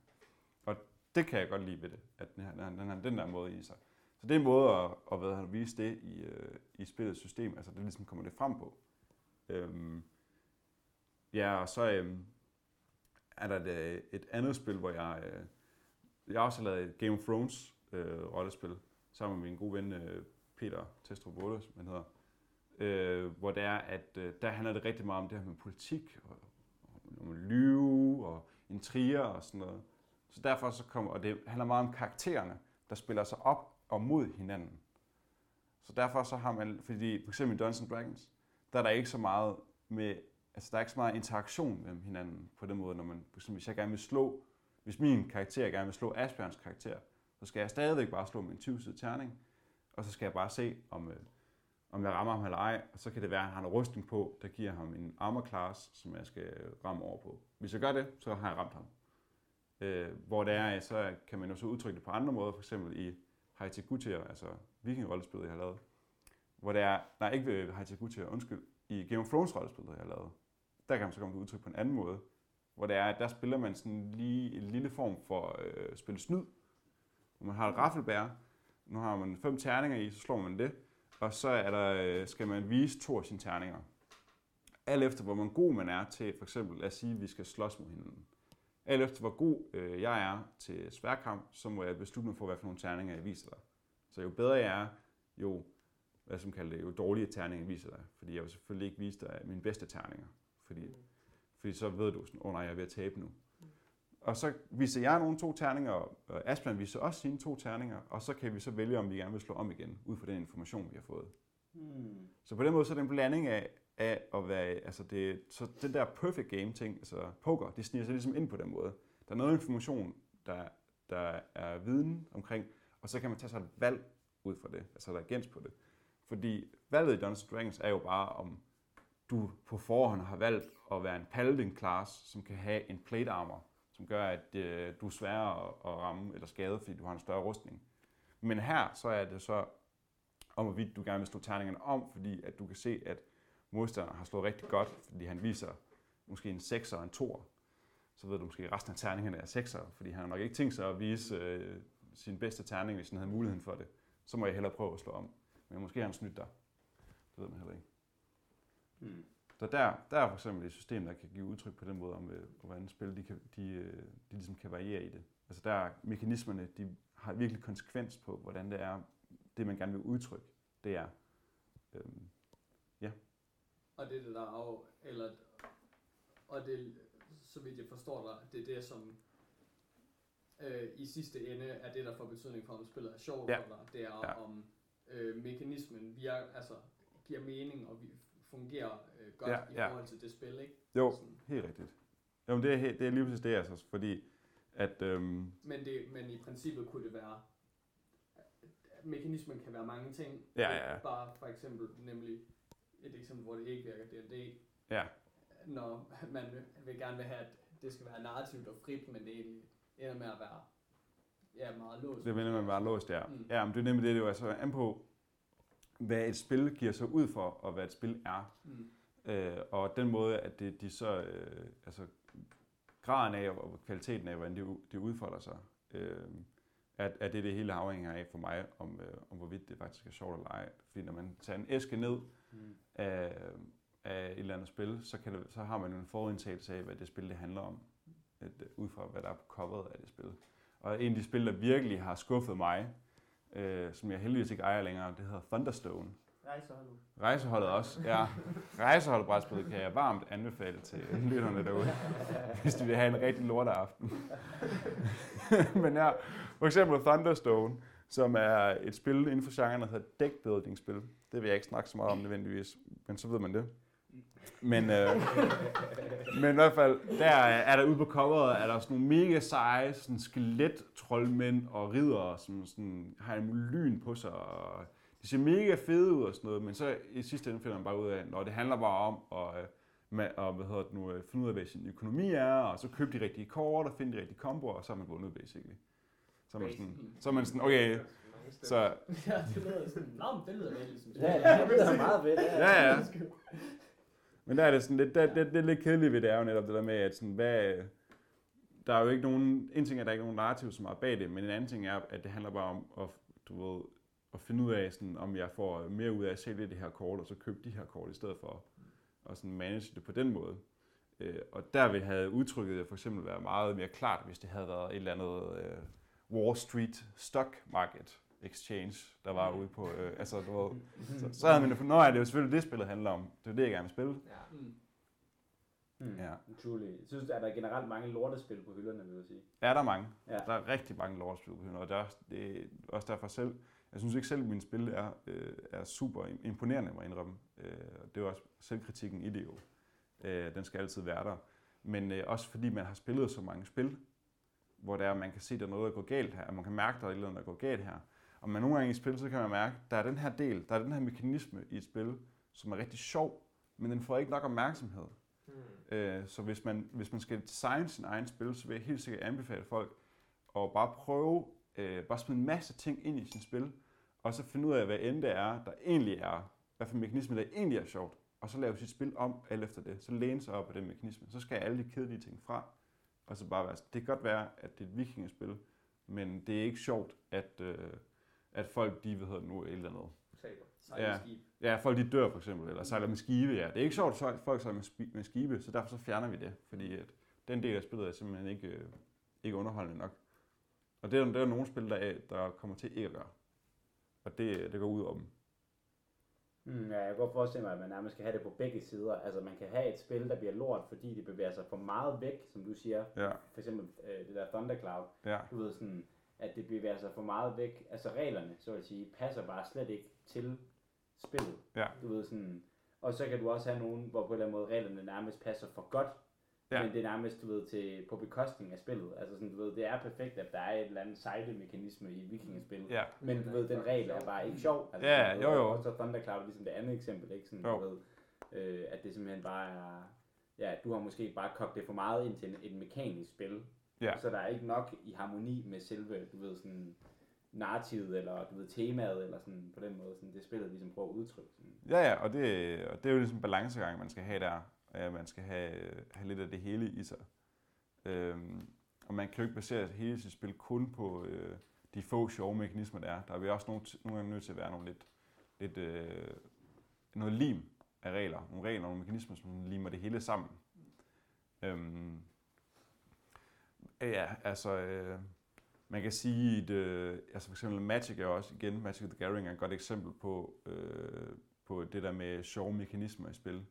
Og det kan jeg godt lide ved det, at den, her, den, her, den der måde i sig. Så det er en måde at, at, hvad, at vise det i, øh, i spillets system, altså det ligesom kommer det frem på. Øhm, ja, og så øhm, er der et, et andet spil, hvor jeg, øh, jeg har også lavet et Game of Thrones øh, rollespil, sammen med min gode ven øh, Peter Testrup Bolle, som han hedder, øh, hvor det er, at øh, der handler det rigtig meget om det her med politik, og, og om lyve, og intriger og sådan noget. Så derfor så kommer, og det handler meget om karaktererne, der spiller sig op og mod hinanden. Så derfor så har man, fordi for eksempel i Dungeons Dragons, der er der ikke så meget med, altså der er ikke så meget interaktion med hinanden på den måde, når man, for eksempel hvis jeg gerne vil slå, hvis min karakter gerne vil slå Asbjørns karakter, så skal jeg stadigvæk bare slå min 20 terning, og så skal jeg bare se, om, øh, om jeg rammer ham eller ej, og så kan det være, at han har en rustning på, der giver ham en armor class, som jeg skal ramme over på. Hvis jeg gør det, så har jeg ramt ham. Øh, hvor det er, så kan man jo så udtrykke det på andre måder, for eksempel i Haiti Gutier, altså vikingrollespillet, jeg har lavet. Hvor det er, nej ikke ved Haiti Gutier, undskyld, i Game of Thrones rollespillet, jeg har lavet. Der kan man så komme til udtryk på en anden måde, hvor det er, at der spiller man sådan lige en lille form for øh, spil snyd, hvor man har et raffelbær, nu har man fem terninger i, så slår man det, og så er der, øh, skal man vise to af sine terninger. Alt efter, hvor man god man er til, for eksempel, at sige, at vi skal slås mod hinanden. Alt efter hvor god øh, jeg er til sværkamp, så må jeg beslutte mig for, hvad for nogle terninger jeg viser dig. Så jo bedre jeg er, jo, hvad som kalder det, jo dårligere terninger jeg viser dig. Fordi jeg vil selvfølgelig ikke vise dig mine bedste terninger. Fordi, fordi så ved du sådan, åh oh, nej, jeg er ved at tabe nu. Og så viser jeg nogle to terninger, og Asbjørn viser også sine to terninger, og så kan vi så vælge, om vi gerne vil slå om igen, ud fra den information, vi har fået. Hmm. Så på den måde så er det en blanding af, af at være, altså det, så den der perfect game ting, altså poker, det sniger sig ligesom ind på den måde. Der er noget information, der, der er viden omkring, og så kan man tage sig et valg ud fra det, altså der er gens på det. Fordi valget i Dungeons Dragons er jo bare, om du på forhånd har valgt at være en paladin class, som kan have en plate armor, som gør, at øh, du er sværere at, at ramme eller skade, fordi du har en større rustning. Men her så er det så om, hvorvidt du gerne vil slå terningerne om, fordi at du kan se, at modstanderen har slået rigtig godt, fordi han viser måske en 6 og en 2. Så ved du måske, at resten af terningerne er 6'er, fordi han har nok ikke tænkt sig at vise øh, sin bedste terning, hvis han havde muligheden for det. Så må jeg hellere prøve at slå om. Men måske har han snydt dig. Det ved man heller ikke. Hmm. Så der, der er for eksempel et system, der kan give udtryk på den måde, om øh, hvordan spil de, kan, de, øh, de ligesom kan variere i det. Altså der er mekanismerne, de har virkelig konsekvens på, hvordan det er, det man gerne vil udtrykke, det er. Øhm, Og det er det der af, eller, og det, så vidt jeg forstår dig, det er det, som øh, i sidste ende er det, der får betydning for, om spillet er sjovt Ja. for dig. Det er, Ja. ja. om øh, mekanismen virker, altså, giver mening og vi fungerer øh, godt Ja, ja, i ja. forhold til det spil, ikke? jo, Sådan. helt rigtigt. Jo, men det er, det er lige præcis det, altså, fordi at, øhm, Men, det, men i princippet kunne det være, mekanismen kan være mange ting. Ja, ja, ja. Bare for eksempel, nemlig et eksempel, hvor det ikke virker, D&D. Ja. Når man vil gerne vil have, at det skal være narrativt og frit, men det ender med at være ja, meget låst. det vender man bare låst der. Mm. Ja, men det er nemlig det, det er jo altså an på, hvad et spil giver sig ud for, og hvad et spil er. Mm. Øh, og den måde, at det, de så, øh, altså graden af og kvaliteten af, hvordan det, udfolder sig, øh, er, er det, det hele afhænger af for mig, om, øh, om hvorvidt det faktisk er sjovt eller ej. Fordi når man tager en æske ned Hmm. af, af et eller andet spil, så, kan det, så har man jo en forudindtagelse af, hvad det spil det handler om, et, øh, ud fra hvad der er på coveret af det spil. Og en af de spil, der virkelig har skuffet mig, øh, som jeg heldigvis ikke ejer længere, det hedder Thunderstone. Rejseholdet. Rejseholdet også, ja. Rejseholdet brætspil kan jeg varmt anbefale til lytterne derude, hvis de vil have en rigtig lorteaften. Men ja, for eksempel Thunderstone, som er et spil inden for genren, der hedder deckbuilding spil. Det vil jeg ikke snakke så meget om nødvendigvis, men så ved man det. Men, øh, men i hvert fald, der er der ude på coveret, er der sådan nogle mega seje sådan skelet troldmænd og ridere, som sådan, har en lyn på sig, og de ser mega fede ud og sådan noget, men så i sidste ende finder man bare ud af, når det handler bare om at, øh, med, og, hvad hedder det nu, øh, finde ud af, hvad sin økonomi er, og så købe de rigtige kort og finde de rigtige komboer, og så er man vundet basically. Så er man sådan, så er man sådan okay, så ja, det lyder sådan, nå, det lyder lidt ligesom Ja, ja, det er meget fedt. Ja, ja. Men der er det sådan lidt, det, det, det er lidt kedeligt ved det er jo netop det der med, at sådan, hvad, der er jo ikke nogen, en ting er, at der er ikke nogen narrativ så meget bag det, men en anden ting er, at det handler bare om at, du ved, at finde ud af, sådan, om jeg får mere ud af at sælge det her kort, og så købe de her kort i stedet for, og sådan manage det på den måde. Øh, og der ville have udtrykket for eksempel være meget mere klart, hvis det havde været et eller andet øh, Wall Street Stock Market Exchange, der var ude på, øh, altså du ved, så, så havde man jo fundet, nå ja, det er jo selvfølgelig det, spillet handler om. Det er det, jeg gerne vil spille. Ja. Mm. Hmm. Ja. Truly. Jeg synes, at der er generelt mange lortespil på hylderne, vil jeg sige. Er der mange? Ja. Der er rigtig mange lortespil på hylden, og det er, også, det er også derfor selv, jeg synes ikke selv, at mine spil er, øh, er super imponerende, må jeg indrømme. Øh, det er jo også selvkritikken i det jo. Øh, den skal altid være der. Men øh, også fordi man har spillet så mange spil, hvor der er, man kan se, at der er noget, der går galt her, og man kan mærke, at der er et eller andet, der går galt her. Og man nogle gange i spil, så kan man mærke, at der er den her del, der er den her mekanisme i et spil, som er rigtig sjov, men den får ikke nok opmærksomhed. Øh, så hvis man, hvis man skal designe sin egen spil, så vil jeg helt sikkert anbefale folk at bare prøve, øh, bare smide en masse ting ind i sin spil, og så finde ud af, hvad end det er, der egentlig er, hvad for mekanisme, der egentlig er sjovt, og så lave sit spil om alt efter det. Så læne sig op af den mekanisme. Så skal alle de kedelige ting fra, og så bare være det kan godt være, at det er et vikingespil, men det er ikke sjovt, at, øh, at folk, de ved nu, et eller andet. Taber. Sejlskib. Ja, folk de dør for eksempel, eller sejler med skibe, ja. Det er ikke sjovt, at folk sejler med, spi- med skibe, så derfor så fjerner vi det, fordi at den del af spillet er simpelthen ikke, øh, ikke underholdende nok. Og det er, der er nogle spil, der, er, der kommer til ikke at gøre. Og det, det går ud om. Mm, ja, jeg kan godt forestille mig, at man nærmest skal have det på begge sider. Altså man kan have et spil, der bliver lort, fordi det bevæger sig for meget væk, som du siger. Ja, For eksempel øh, det der Thundercloud. ja, Du ved sådan, at det bevæger sig for meget væk. Altså reglerne, så at sige, passer bare slet ikke til spillet. Ja. Du ved sådan, og så kan du også have nogen, hvor på en eller anden måde reglerne nærmest passer for godt. Ja. Men det er nærmest, du ved, til, på bekostning af spillet. Altså sådan, du ved, det er perfekt, at der er et eller andet sejlemekanisme i vikingespil. ja. Men du ved, den regel er bare ikke sjov. Altså, Ja, sådan, jo, jo. Og så Thundercloud er ligesom det andet eksempel, ikke? Sådan, Jo. du ved, øh, at det simpelthen bare er... Ja, du har måske bare kogt det for meget ind til en, et mekanisk spil. Ja. Så der er ikke nok i harmoni med selve, du ved, sådan narrativet, eller du ved, temaet, eller sådan på den måde, sådan det spillet ligesom prøver at udtrykke. Sådan. Ja, ja, og det, og det er jo ligesom en balancegang, man skal have der. at man skal have, have lidt af det hele i sig. Øhm, og man kan jo ikke basere hele sit spil kun på øh, de få sjove mekanismer, der er. Der er vi også nogle, nogle gange nødt til at være nogle lidt, lidt øh, noget lim af regler. Nogle regler, nogle mekanismer, som limer det hele sammen. Øhm, ja, altså... Øh, man kan sige, at øh, altså for eksempel Magic er også igen, Magic the Gathering er et godt eksempel på, øh, på det der med sjove mekanismer i spil.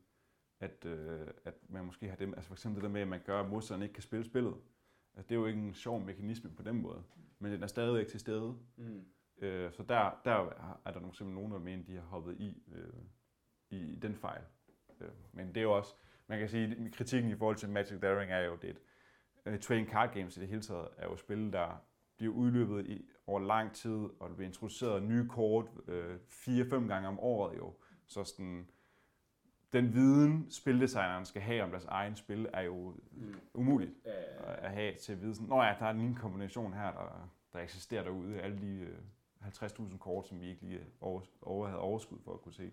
At, øh, at man måske har dem, altså for eksempel det der med, at man gør, at modstanderen ikke kan spille spillet. Altså, det er jo ikke en sjov mekanisme på den måde, men den er stadigvæk til stede. Mm. Øh, så der, der er der nogle, simpelthen nogen, der mener, de har hoppet i, øh, i den fejl. Øh, men det er jo også, man kan sige, at kritikken i forhold til Magic the Gathering er jo, det uh, trading card games i det hele taget er jo spil, der bliver udløbet i, over lang tid, og der bliver introduceret nye kort øh, fire-fem gange om året jo. Så sådan, den viden, spildesigneren skal have om deres egen spil, er jo Mm. umuligt Øh, at have til at vide sådan, Nå ja, der er en kombination her, der, der eksisterer derude, alle de øh, 50.000 kort, som vi ikke lige over, over, havde overskud for at kunne se.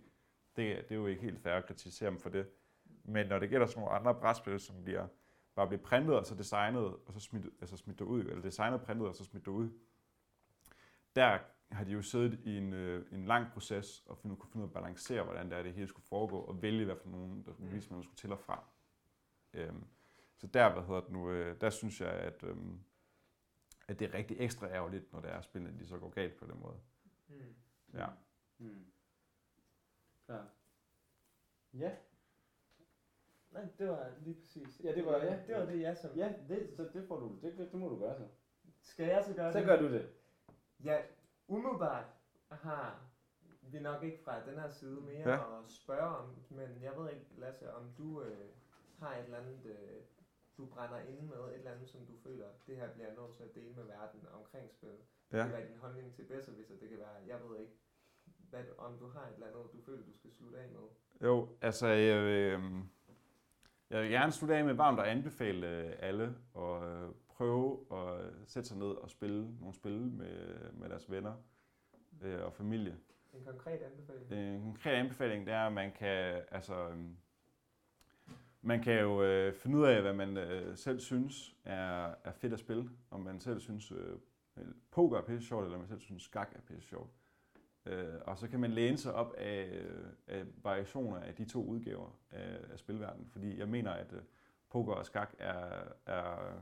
Det, det er jo ikke helt fair at kritisere dem for det. Men når det gælder sådan nogle andre brætspil, som bliver, bare bliver printet og så designet, og så smidt, altså smidt ud, eller designet printet og så smidt ud, der har de jo siddet i en, øh, en lang proces og finde, kunne finde ud af at balancere, hvordan det, er, det hele skulle foregå, og vælge, hvad for nogle der skulle vise, man skulle til og fra. Øhm, så der, hvad hedder det nu, øh, der synes jeg, at, øhm, at det er rigtig ekstra ærgerligt, når det er spillene, de så går galt på den måde. Mm. Ja. Mm. Klar. Ja. Nej, det var lige præcis. Ja, det var- ja. det, var det jeg som... Ja, det, så det, får du, det, det må du gøre så. Skal jeg så gøre Så det? gør du det. Ja, umiddelbart har vi nok ikke fra den her side mere Ja. at spørge om, men jeg ved ikke, Lasse, om du øh, har et eller andet, øh, du brænder inde med, et eller andet, som du føler, det her bliver nødt til at dele med verden omkring spil. Det Ja. kan være din holdning til Besserwisser, det kan være, jeg ved ikke, hvad, om du har et eller andet, du føler, du skal slutte af med. Jo, altså, jeg, øh, jeg vil gerne slutte af med varmt at anbefale øh, alle at øh, prøve at sætte sig ned og spille nogle spil med, med deres venner øh, og familie. En konkret anbefaling. En konkret anbefaling, det er, at man kan, altså, øhm, man kan jo øh, finde ud af, hvad man øh, selv synes er, er fedt at spille. Om man selv synes, øh, poker er pisse sjovt, eller man selv synes, skak er pisse sjovt. Øh, Øh, og så kan man læne sig op af, af variationer af de to udgaver af, af spilverdenen. Fordi jeg mener, at øh, poker og skak er, er,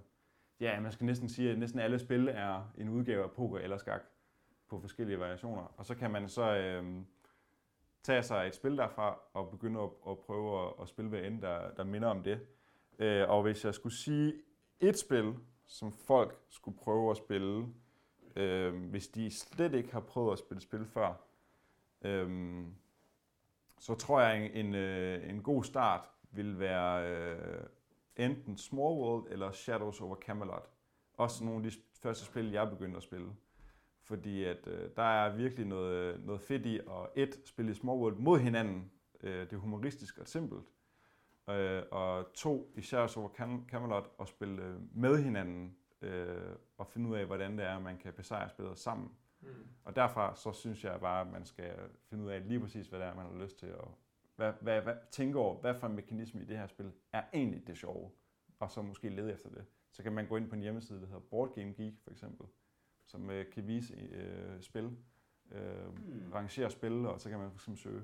ja, man skal næsten sige, at næsten alle spil er en udgave af poker eller skak på forskellige variationer. Og så kan man så øh, tage sig et spil derfra og begynde at, at prøve at, at spille hvad end, der, der minder om det. Øh, og hvis jeg skulle sige et spil, som folk skulle prøve at spille, øh, hvis de slet ikke har prøvet at spille spil før, øh, så tror jeg, en, en, øh, en god start vil være øh, enten Small World eller Shadows over Camelot. Også nogle af de første spil, jeg begyndte at spille. Fordi at øh, der er virkelig noget, noget fedt i at et, spille i Small World mod hinanden. Øh, det er humoristisk og simpelt. Øh, og to, i Shadows over Cam- Camelot, at spille øh, med hinanden øh, og finde ud af, hvordan det er, man kan besejre spillet sammen. Mm. Og derfra så synes jeg bare, at man skal finde ud af lige præcis, hvad det er, man har lyst til at hvad, hvad, hvad, tænke over, hvad for en mekanisme i det her spil er egentlig det sjove, og så måske lede efter det. Så kan man gå ind på en hjemmeside, der hedder Board Game Geek for eksempel, som øh, kan vise øh, spil, øh, Hmm. rangere spil, og så kan man for eksempel søge,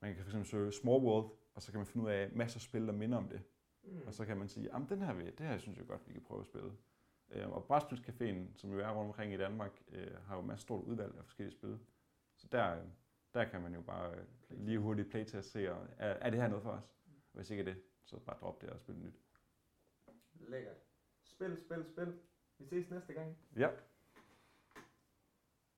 man kan for eksempel søge Small World, og så kan man finde ud af masser af spil, der minder om det. Mm. Og så kan man sige, at den her, det her synes jeg godt, vi kan prøve at spille. Øh, og Brætspilscaféen, som jo er rundt omkring i Danmark, øh, har jo masser stort udvalg af forskellige spil. Så der, øh, Der kan man jo bare øh, lige hurtigt playtest se, og er, er det her noget for os? Hvis ikke er det, så bare drop det og spil nyt. Lækkert. Spil, spil, spil. Vi ses næste gang. Ja.